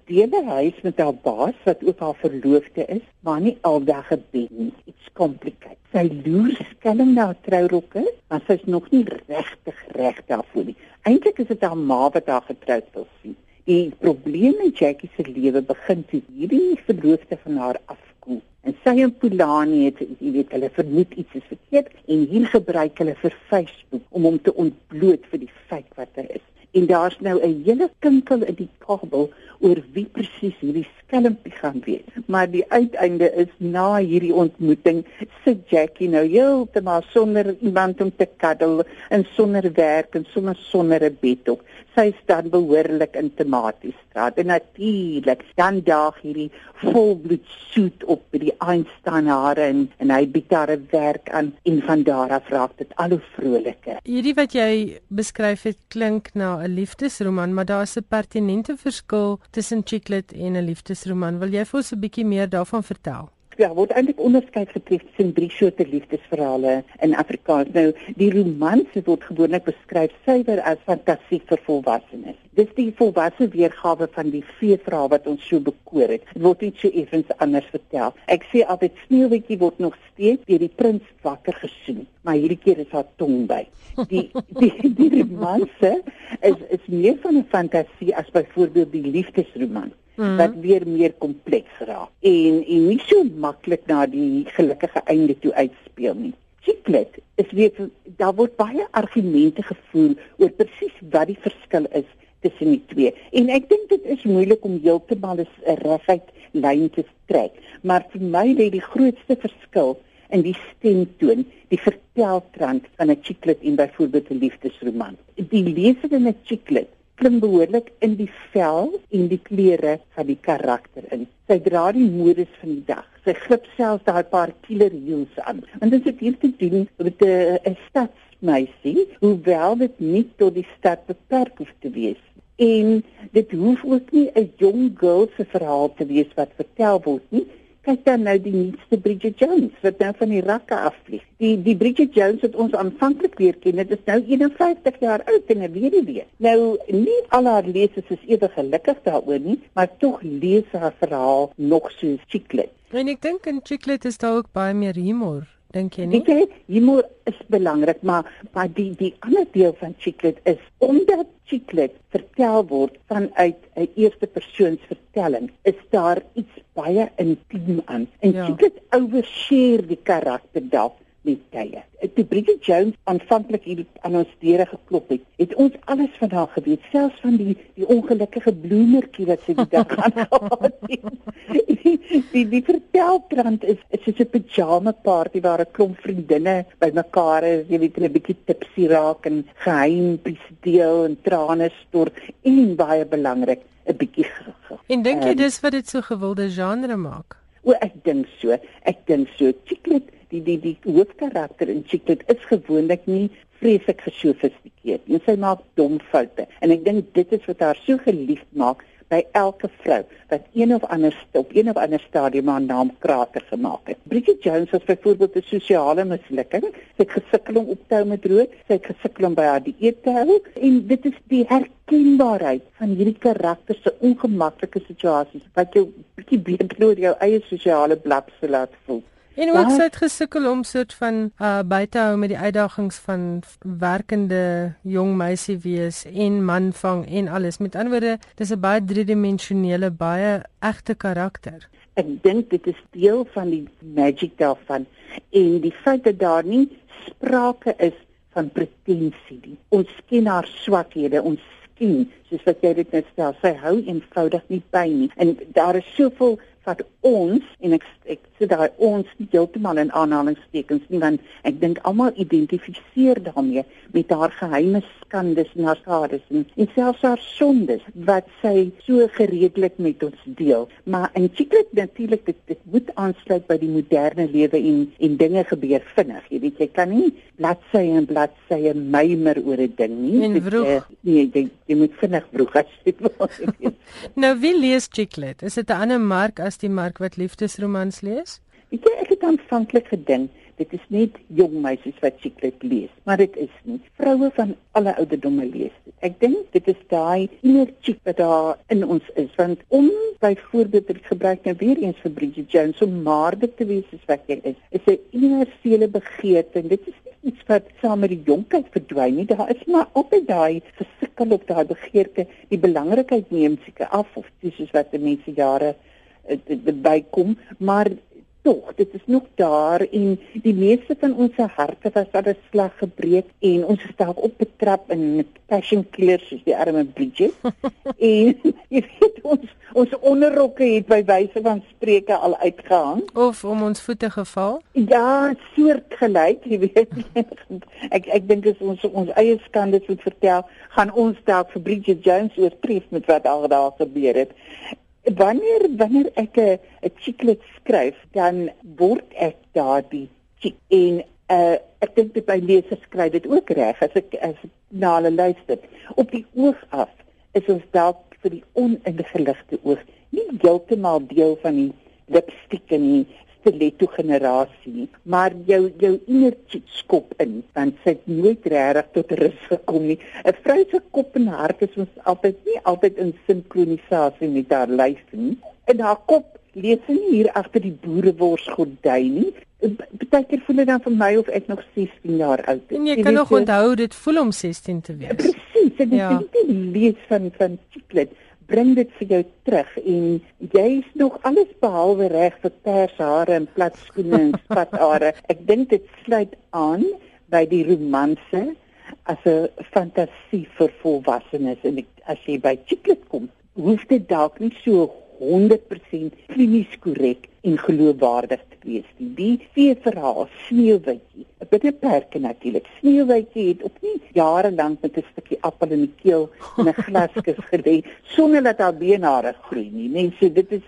deel 'n huis met haar baas wat ook haar verloofde is, maar nie aldag gebed nie. It's complicated. Sy loer skelm na trourokke, maar sy is nog nie regtig reg daarvoor nie. Eintlik is dit haar ma wat haar getroud wil sien. Die probleem met Jackie se lewe begin toe hierdie verloofde van haar afkom. En sy en Pulani het, jy weet, hulle vermoed iets is verkeerd en hier gebruik hulle vir Facebook om hom te ontbloot vir die feit wat hy is en daar's nou 'n hele kinkel in die kabel oor wie presies hierdie skelmpie gaan wees. Maar die uiteinde is na hierdie ontmoeting sit Jackie nou heeltemal sonder iemand om te kuddel en sonder werk en sonder sonder 'n bed op. Sy staan behoorlik intimaties staat en natuurlik dan daag hierdie volbloed soet op by die Einstein hare en, en hy bied haar werk aan en van daar af raak dit al hoe vroliker. Hierdie wat jy beskryf het klink na 'n liefdesroman, maar daar is 'n pertinente verskil tussen Chicklet en 'n liefdesroman. Wil jy vir ons 'n bietjie meer daarvan vertel? Ja, word eintlik onderskeid getref tussen drie soorte liefdesverhale in Afrikaans. Nou, die romanse word gewoonlik beskryf suiwer as fantasie vir volwassenes. Dis die volwasse weergawe van die feesverhaal wat ons so bekoor het. Dit word iets so effens anders vertel. Ek sê altyd Sneeuwwitjie word nog steeds deur die prins wakker gesoen, maar hierdie keer is haar tong by. Die die, die romanse is is meer van 'n fantasie as byvoorbeeld die liefdesroman mm. wat weer meer kompleks raak en en nie so maklik na die gelukkige einde toe uitspeel nie. Chiclet is weer daar word baie argumente gevoer oor presies wat die verskil is tussen die twee. En ek dink dit is moeilik om heeltemal 'n reguit lyn te trek, maar vir my lê die grootste verskil in die stemtoon, die verteltrand van 'n chiclet en byvoorbeeld 'n liefdesroman. Die leser in 'n chiclet klim behoorlik in die vel en die klere van die karakter in. Sy dra die modes van die dag. Sy grip selfs daai paar killer heels aan. En dit het hier te doen met 'n stadsmeisie, hoewel dit nie tot die stad beperk hoef te wees. En dit hoef ook nie 'n jong girl se verhaal te wees wat vertel word nie kyk dan nou die nuutste Bridget Jones wat nou van die rakke afvlieg. Die die Bridget Jones wat ons aanvanklik leer ken, dit is nou 51 jaar oud en die weer. Nou nie al haar lesers is ewe gelukkig daaroor nie, maar tog lees haar verhaal nog so chiclet. En ek dink in chiclet is daar ook baie meer humor dink jy nie? Ek sê humor is belangrik, maar maar die die ander deel van Chiclet is omdat Chiclet vertel word vanuit 'n eerste persoons vertelling, is daar iets baie intiem aan. En ja. Chiclet overshare die karakter dalk met tye. Toe Bridget Jones aanvanklik hier aan ons deure geklop het, het ons alles van haar geweet, selfs van die die ongelukkige bloemertjie wat sy die dag gehad het. die die, die verteltrand is is soos 'n pyjama party waar 'n klomp vriendinne bymekaar is, jy weet, 'n bietjie tipsy raak en geheim deel en trane stort en baie belangrik, 'n bietjie. En dink jy um, dis wat dit so gewilde genre maak? O, ek dink so. Ek dink so. Chiclet die die die hoofkarakter in Chiclet is gewoonlik nie vreeslik gesofistikeerd nie. Sy maak dom foute en ek dink dit is wat haar so geliefd maak by elke vrou wat een of ander op een of ander stadium haar naam krater gemaak het. Bridget Jones was byvoorbeeld 'n sosiale mislukking. Sy het gesukkel om op te hou met rook, sy het gesukkel om by haar dieet te hou en dit is die herkenbaarheid van hierdie karakter se ongemaklike situasies wat jou bietjie beter oor jou eie sosiale blapse laat voel. En ook sy het gesukkel om soort van uh buite hou met die uitdagings van werkende jong meisie wees en man vang en alles. Met ander woorde, dis 'n baie driedimensionele, baie egte karakter. Ek dink dit is deel van die magie daarvan en die feit dat daar nie sprake is van pretensie nie. Ons ken haar swakhede, ons ken soos wat jy dit net stel, sy hou eenvoudig nie by nie. En daar is soveel wat ons en ek ek sê daai ons nie heeltemal in aanhalingstekens nie want ek dink almal identifiseer daarmee met haar geheime skandes en haar skades en, en selfs haar sondes wat sy so gereedelik met ons deel. Maar in Chiclet natuurlik dit, dit moet aansluit by die moderne lewe en en dinge gebeur vinnig jy weet jy kan nie bladsye en bladsye mymer oor 'n ding nie. En vroeg dit, uh, nee jy, jy moet vinnig vroeg as jy wil nou wie lees Chiclet? Is dit 'n ander mark as die mark wat liefdesromans lees jy, ek het aanvanklik gedink dit is net jong meisies wat Chiclet lees, maar dit is nie. Vroue van alle ouderdomme lees dit. Ek dink dit is daai inner chick wat daar in ons is, want om byvoorbeeld te gebruik nou weer eens vir Bridget Jones om maardig te wees soos wat jy is, is 'n universele begeerte en dit is iets wat saam met die jonkheid verdwyn nie. Daar is maar altyd daai versikkel op daai begeerte. Die belangrikheid neem seker af of soos wat die mense jare bykom, maar tog, dit is nog daar en die meeste van ons harte was al slag gebreek en ons is dalk op betrap in passion killers soos die arme Bridget. en jy weet ons ons onderrokke het by wyse van spreuke al uitgehang of om ons voete geval. Ja, soortgelyk, jy weet. ek ek dink as ons ons eie skande moet vertel, gaan ons dalk vir Bridget Jones oortref met wat al daar gebeur het wanneer wanneer ek 'n 'n chiclet skryf, dan word ek daardie chick en uh, ek dink dit by lesers skryf dit ook reg as ek as ek na hulle luister. Op die oog af is ons dalk vir die oningeligte oog nie heeltemal deel van die lipstick en die stiletto generasie maar jou jou inner skop in want sy het nooit regtig tot rus gekom nie 'n vrou se kop en hart is ons altyd nie altyd in sinkronisasie met haar lyf nie in haar kop lees sy nie hier agter die boerewors gordyn nie Partykeer voel dit dan vir my of ek nog 16 jaar oud is. En jy kan nog onthou dit voel om 16 te wees. Presies, dit is ja. die lees van van Chiclet bring dit vir jou terug en jy's nog alles behalwe reg vir pers hare en plat skoene en spatare. Ek dink dit sluit aan by die romanse as 'n fantasie vir volwassenes en ek, as jy by Chiclet kom, hoef dit dalk nie so 100% klinies korrek en geloofwaardig te wees nie. Die see verhaal Sneeuwwitjie, 'n bietjie perke natuurlik. Sneeuwwitjie het op nie jare lank met 'n stukkie appel in die keel in 'n glaskis gelê sonder dat haar beenhare groei nie. Mense, dit is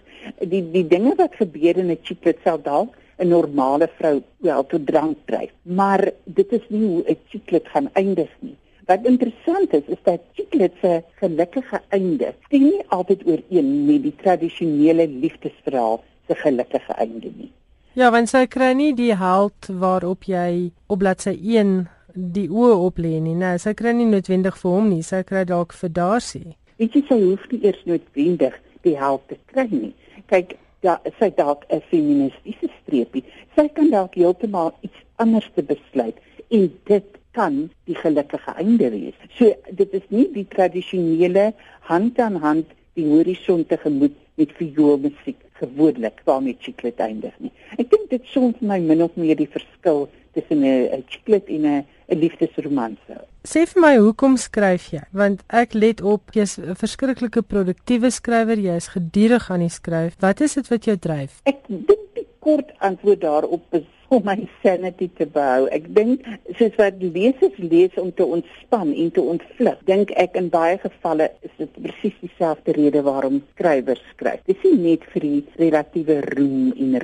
die die dinge wat gebeur in 'n chiclet sal dalk 'n normale vrou wel tot drank dryf, maar dit is nie hoe 'n chiclet gaan eindig nie. Wat interessant is, is dat Chiclet se gelukkige einde stem nie altyd ooreen met die tradisionele liefdesverhaal se gelukkige einde nie. Ja, want sy kry nie die held waarop jy op bladsy 1 die oë op lê nie. Nee, sy kry nie noodwendig vir hom nie, sy kry dalk vir Darcy. Weet jy sy hoef nie eers noodwendig die held te kry nie. Kyk, ja, sy dalk 'n feministiese streepie. Sy kan dalk heeltemal iets anders te besluit en dit kan die gelukkige einde wees. So dit is nie die tradisionele hand aan hand die horison tegemoet met vioolmusiek gewoonlik waarmee chiclet eindig nie. Ek dink dit soms vir my min of meer die verskil tussen 'n chiclet en 'n 'n liefdesromanse. Sê vir my hoekom skryf jy? Want ek let op jy's 'n verskriklike produktiewe skrywer, jy's gedurig aan die skryf. Wat is dit wat jou dryf? Ek dink die kort antwoord daarop is om my sanity te behou. Ek dink soos wat lesers lees om te ontspan en te ontvlug, dink ek in baie gevalle is dit presies dieselfde rede waarom skrywers skryf. Dit is nie net vir die relatiewe roem en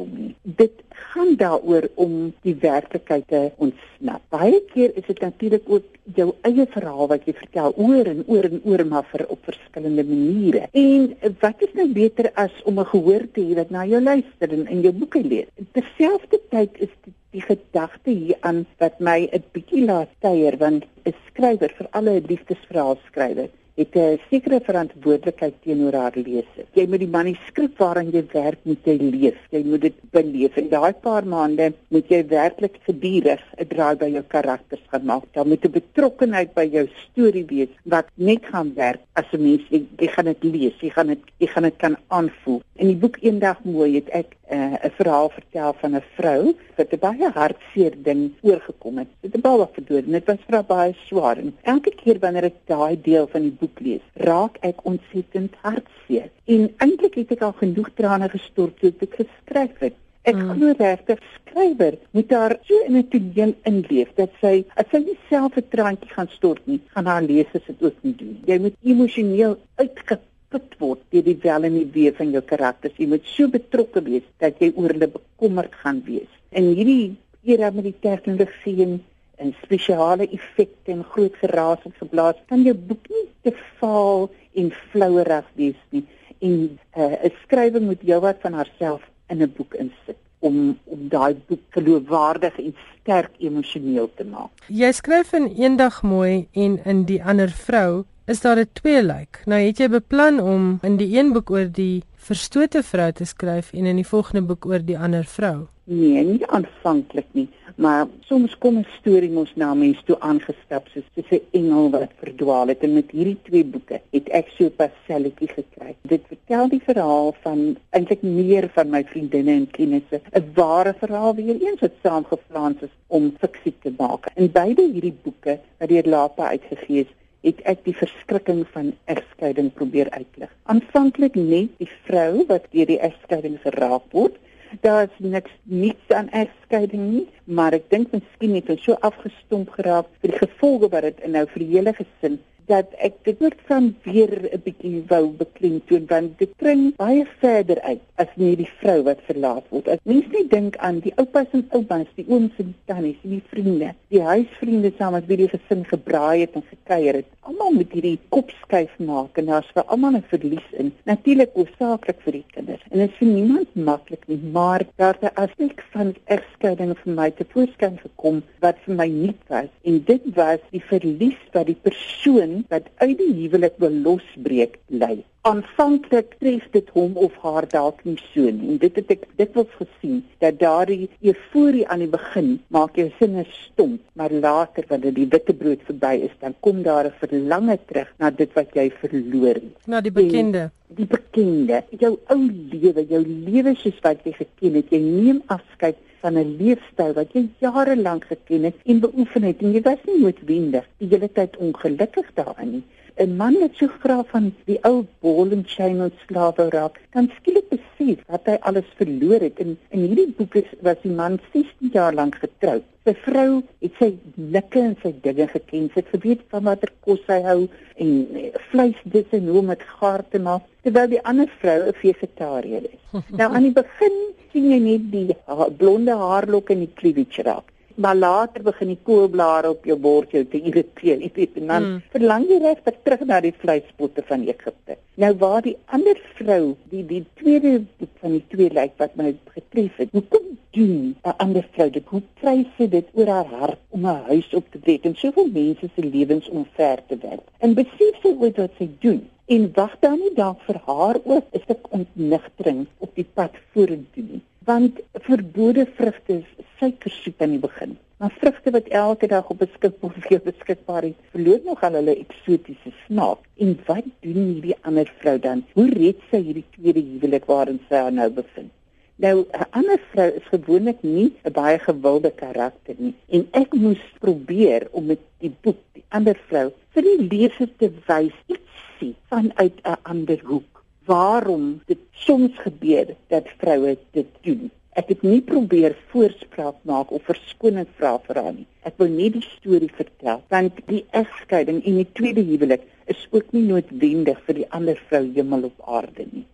rykdom nie. Dit gaan daaroor om die werklikheid te ontsnap. Baie keer is dit natuurlik ook jou eie verhaal wat jy vertel oor en oor en oor maar vir op verskillende maniere. En wat is nou beter as om 'n gehoor te hê wat na jou luister en in jou boeke lees? Terselfdertyd is dit die gedagte hier aan wat my 'n bietjie laat steier want 'n skrywer vir alle liefdesverhale skrywer het 'n sekere verantwoordelikheid teenoor haar leser. Jy moet die manuskrip waaraan jy werk moet jy lees. Jy moet dit beleef. In daai paar maande moet jy werklik gedurig 'n draai by jou karakters gaan maak. Daar moet 'n betrokkenheid by jou storie wees wat net gaan werk as 'n mens jy, jy gaan dit lees, jy gaan dit jy gaan dit kan aanvoel. In die boek Eendag mooi het ek eh, 'n uh, verhaal vertel van 'n vrou wat 'n baie hartseer ding oorgekom het. Dit het baie verdoor en dit was vir haar baie swaar. En elke keer wanneer ek daai deel van die boek lees, raak ek ontsettend hartseer. En eintlik het ek al genoeg trane gestort toe ek geskryf het. Ek mm. glo regtig skrywer moet daar so in 'n toneel inleef dat sy as sy nie self 'n traantjie gaan stort nie, gaan haar lesers dit ook nie doen. Jy moet emosioneel uitgep geput word deur die wel en die wee van jou karakters. Jy moet so betrokke wees dat jy oor hulle bekommerd gaan wees. In hierdie era met die tegnologie en, en spesiale effekte en groot geraas en geblaas, kan jou boek nie te vaal en flouerig wees nie. En uh, 'n skrywer moet jou wat van haarself in 'n boek insit om om daai boek geloofwaardig en sterk emosioneel te maak. Jy skryf in eendag mooi en in die ander vrou is daar 'n tweelyk. Nou het jy beplan om in die een boek oor die verstote vrou te skryf en in die volgende boek oor die ander vrou. Nee, nie aanvanklik nie, maar soms kom 'n storie mos na mense toe aangestap soos 'n engel wat verdwaal het en met hierdie twee boeke het ek so pas selletjie gekry. Dit vertel die verhaal van eintlik meer van my vriendinne en kennisse, 'n ware verhaal weer eens wat saamgevlaans is om fiksie te maak. In beide hierdie boeke wat deur Lapa uitgegee is, het ek die verskrikking van egskeiding probeer uitlig. Aanvanklik net die vrou wat deur die egskeiding geraak word. Daar is niks niks aan egskeiding nie, maar ek dink miskien het ons so afgestomp geraak vir die gevolge wat dit inhou vir die hele gesin dat ek dit ook van weer 'n bietjie wou beklemtoon want dit kring baie verder uit as net die vrou wat verlaat word. As mens net dink aan die oupas en oumas, die ooms en tannies, die vriende, die huisvriende saam met wie die gesin gebraai het en gekuier het, almal met hierdie kopskuif maak en daar's vir almal 'n verlies in. Natuurlik hoofsaaklik vir die kinders. En dit is vir niemand maklik nie, maar daar het 'n aspek van egskeiding vir my te voorskyn gekom wat vir my nuut was en dit was die verlies wat die persoon wat uit die huwelik wil losbreek lei. Aanvanklik tref dit hom of haar dalk nie so nie. En dit het ek dit was gesien dat daardie euforie aan die begin maak jou sinne stom, maar later wanneer die witbrood verby is, dan kom daar 'n verlange terug na dit wat jy verloor het. Na die bekende. En die bekende, jou ou lewe, jou lewe soos wat jy geken het, jy neem afskeid van 'n leefstyl wat jy jare lank geken het en beoefen het en jy was nie noodwendig die hele tyd ongelukkig daarin nie. 'n Man wat so graag van die ou ball and chain slawe raak, kan skielik besef wat hy alles verloor het. En in hierdie boek is was die man 16 jaar lank getroud. Sy vrou het sy nikke en sy dinge geken. Sy het geweet van watter kos hy hou en eh, vleis dis en hoe om dit gaar te maak, terwyl die ander vrou 'n vegetariër is. nou aan die begin sien jy net die ha blonde haarlok en die cleavage raak. Maar later begin die koolblare op jou bord jou te irriteer. Jy weet, en dan mm. verlang jy regtig terug na die vleispotte van Egipte. Nou waar die ander vrou, die die tweede van die twee lyk wat my getref het. Hoe kom doen 'n ander vrou dit? Hoe kry sy dit oor haar hart om 'n huis op te breek en soveel mense se lewens omver te werp? En besef sy ooit wat sy doen? en wag dan nie dalk vir haar ook 'n stuk ontnigtering op die pad vorentoe nie want verbode vrugte is suikersoep aan die begin. Maar vrugte wat elke dag op beskikbaar vir jou beskikbaar is verloor nog al hulle eksotiese smaak. En wat doen hierdie ander vrou dan? Hoe red sy hierdie tweede huwelik waarin sy haar nou bevind? Nou 'n ander vrou is gewoonlik nie 'n baie gewilde karakter nie. En ek moes probeer om met die boek die ander vrou vir die leser te wys iets sien vanuit 'n ander hoek. Waarom dit soms gebeur dat vroue dit doen. Ek het nie probeer voorspraak maak of verskoning vra vir haar nie. Ek wil net die storie vertel want die egskeiding en die tweede huwelik is ook nie noodwendig vir die ander vrou hemel op aarde nie.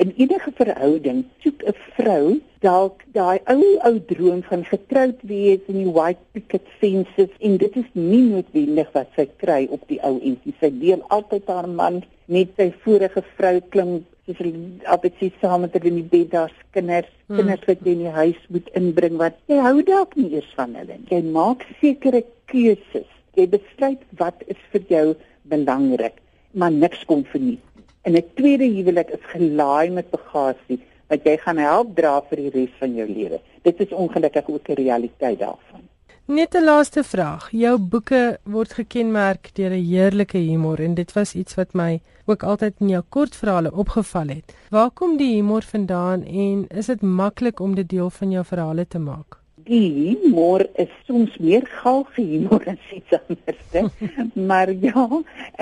In enige verhouding soek 'n vrou dalk daai ou ou droom van getroud wees in die white picket fences en dit is nie noodwendig wat sy kry op die ou entjie. Sy deel altyd haar man met sy vorige vrou klim soos hulle altyd sê saam met hulle in die bed daar's kinders, hmm. kinders wat jy in die huis moet inbring wat jy hou dalk nie eers van hulle nie. Jy maak sekere keuses. Jy besluit wat is vir jou belangrik, maar niks kom verniet. En 'n tweede huwelik is gelaai met bagasie wat jy gaan help dra vir die res van jou lewe. Dit is ongelukkig ook 'n realiteit daarvan. Net 'n laaste vraag. Jou boeke word gekenmerk deur 'n heerlike humor en dit was iets wat my ook altyd in jou kortverhale opgeval het. Waar kom die humor vandaan en is dit maklik om dit deel van jou verhale te maak? Die humor is soms meer galge humor as iets anders. maar ja,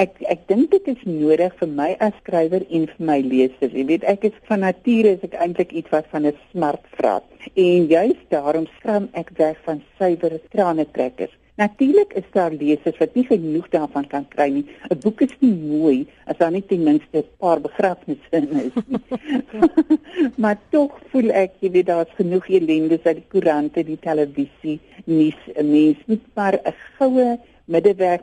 ek ek dink dit is nodig vir my as skrywer en vir my lesers. Jy weet, ek is van nature is ek eintlik iets wat van 'n smartvraat. En juist daarom skram ek weg van suiwer trane trekkers. Natuurlik is daar lesers wat nie genoeg daarvan kan kry nie. 'n Boek is nie mooi as daar nie ten minste 'n paar begrafnisse in is nie. maar tog voel ek jy weet daar's genoeg ellende uit die koerante, die televisie, nuus. 'n Mens moet maar 'n goue middeweg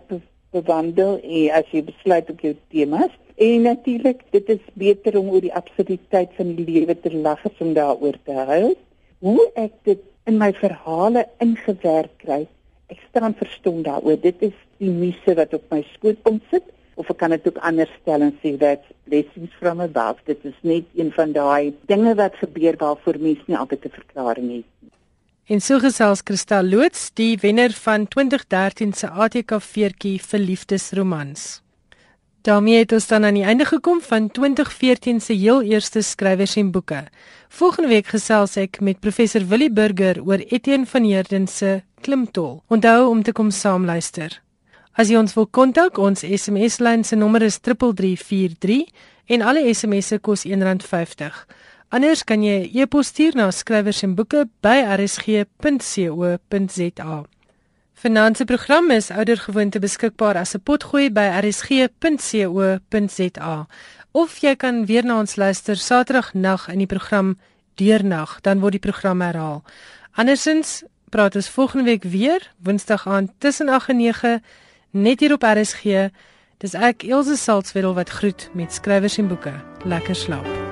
bewandel en as jy besluit op jou temas en natuurlik dit is beter om oor die absurditeit van die lewe te lag as om daaroor te huil. Hoe ek dit in my verhale ingewerk kry ek staan verstom daaroor. Dit is die misse wat op my skoot kom sit of ek kan dit ook anders stel en sê dat blessings from above. Dit is net een van daai dinge wat gebeur waarvoor mense nie altyd 'n verklaring het nie. En so gesels Kristal Loots, die wenner van 2013 se ATK-veertjie Verliefdesromans. Daarmee het ons dan aan die einde gekom van 2014 se heel eerste skrywers en boeke. Volgende week gesels ek met professor Willie Burger oor Etienne van Heerden se Klimtol. Onthou om te kom saamluister. As jy ons wil kontak, ons SMS-lyn se nommer is 3343 en alle SMS'e kos R1.50. Anders kan jy 'n e e-pos stuur na skrywers en boeke by rsg.co.za. Finansie program is oudergewoonte beskikbaar as 'n potgooi by rsg.co.za of jy kan weer na ons luister Saterdag nag in die program Deernag, dan word die program herhaal. Andersins praat ons volgende week weer Woensdag aand tussen 8 en 9 net hier op RSG. Dis ek Elsje Salzwetel wat groet met skrywers en boeke. Lekker slaap.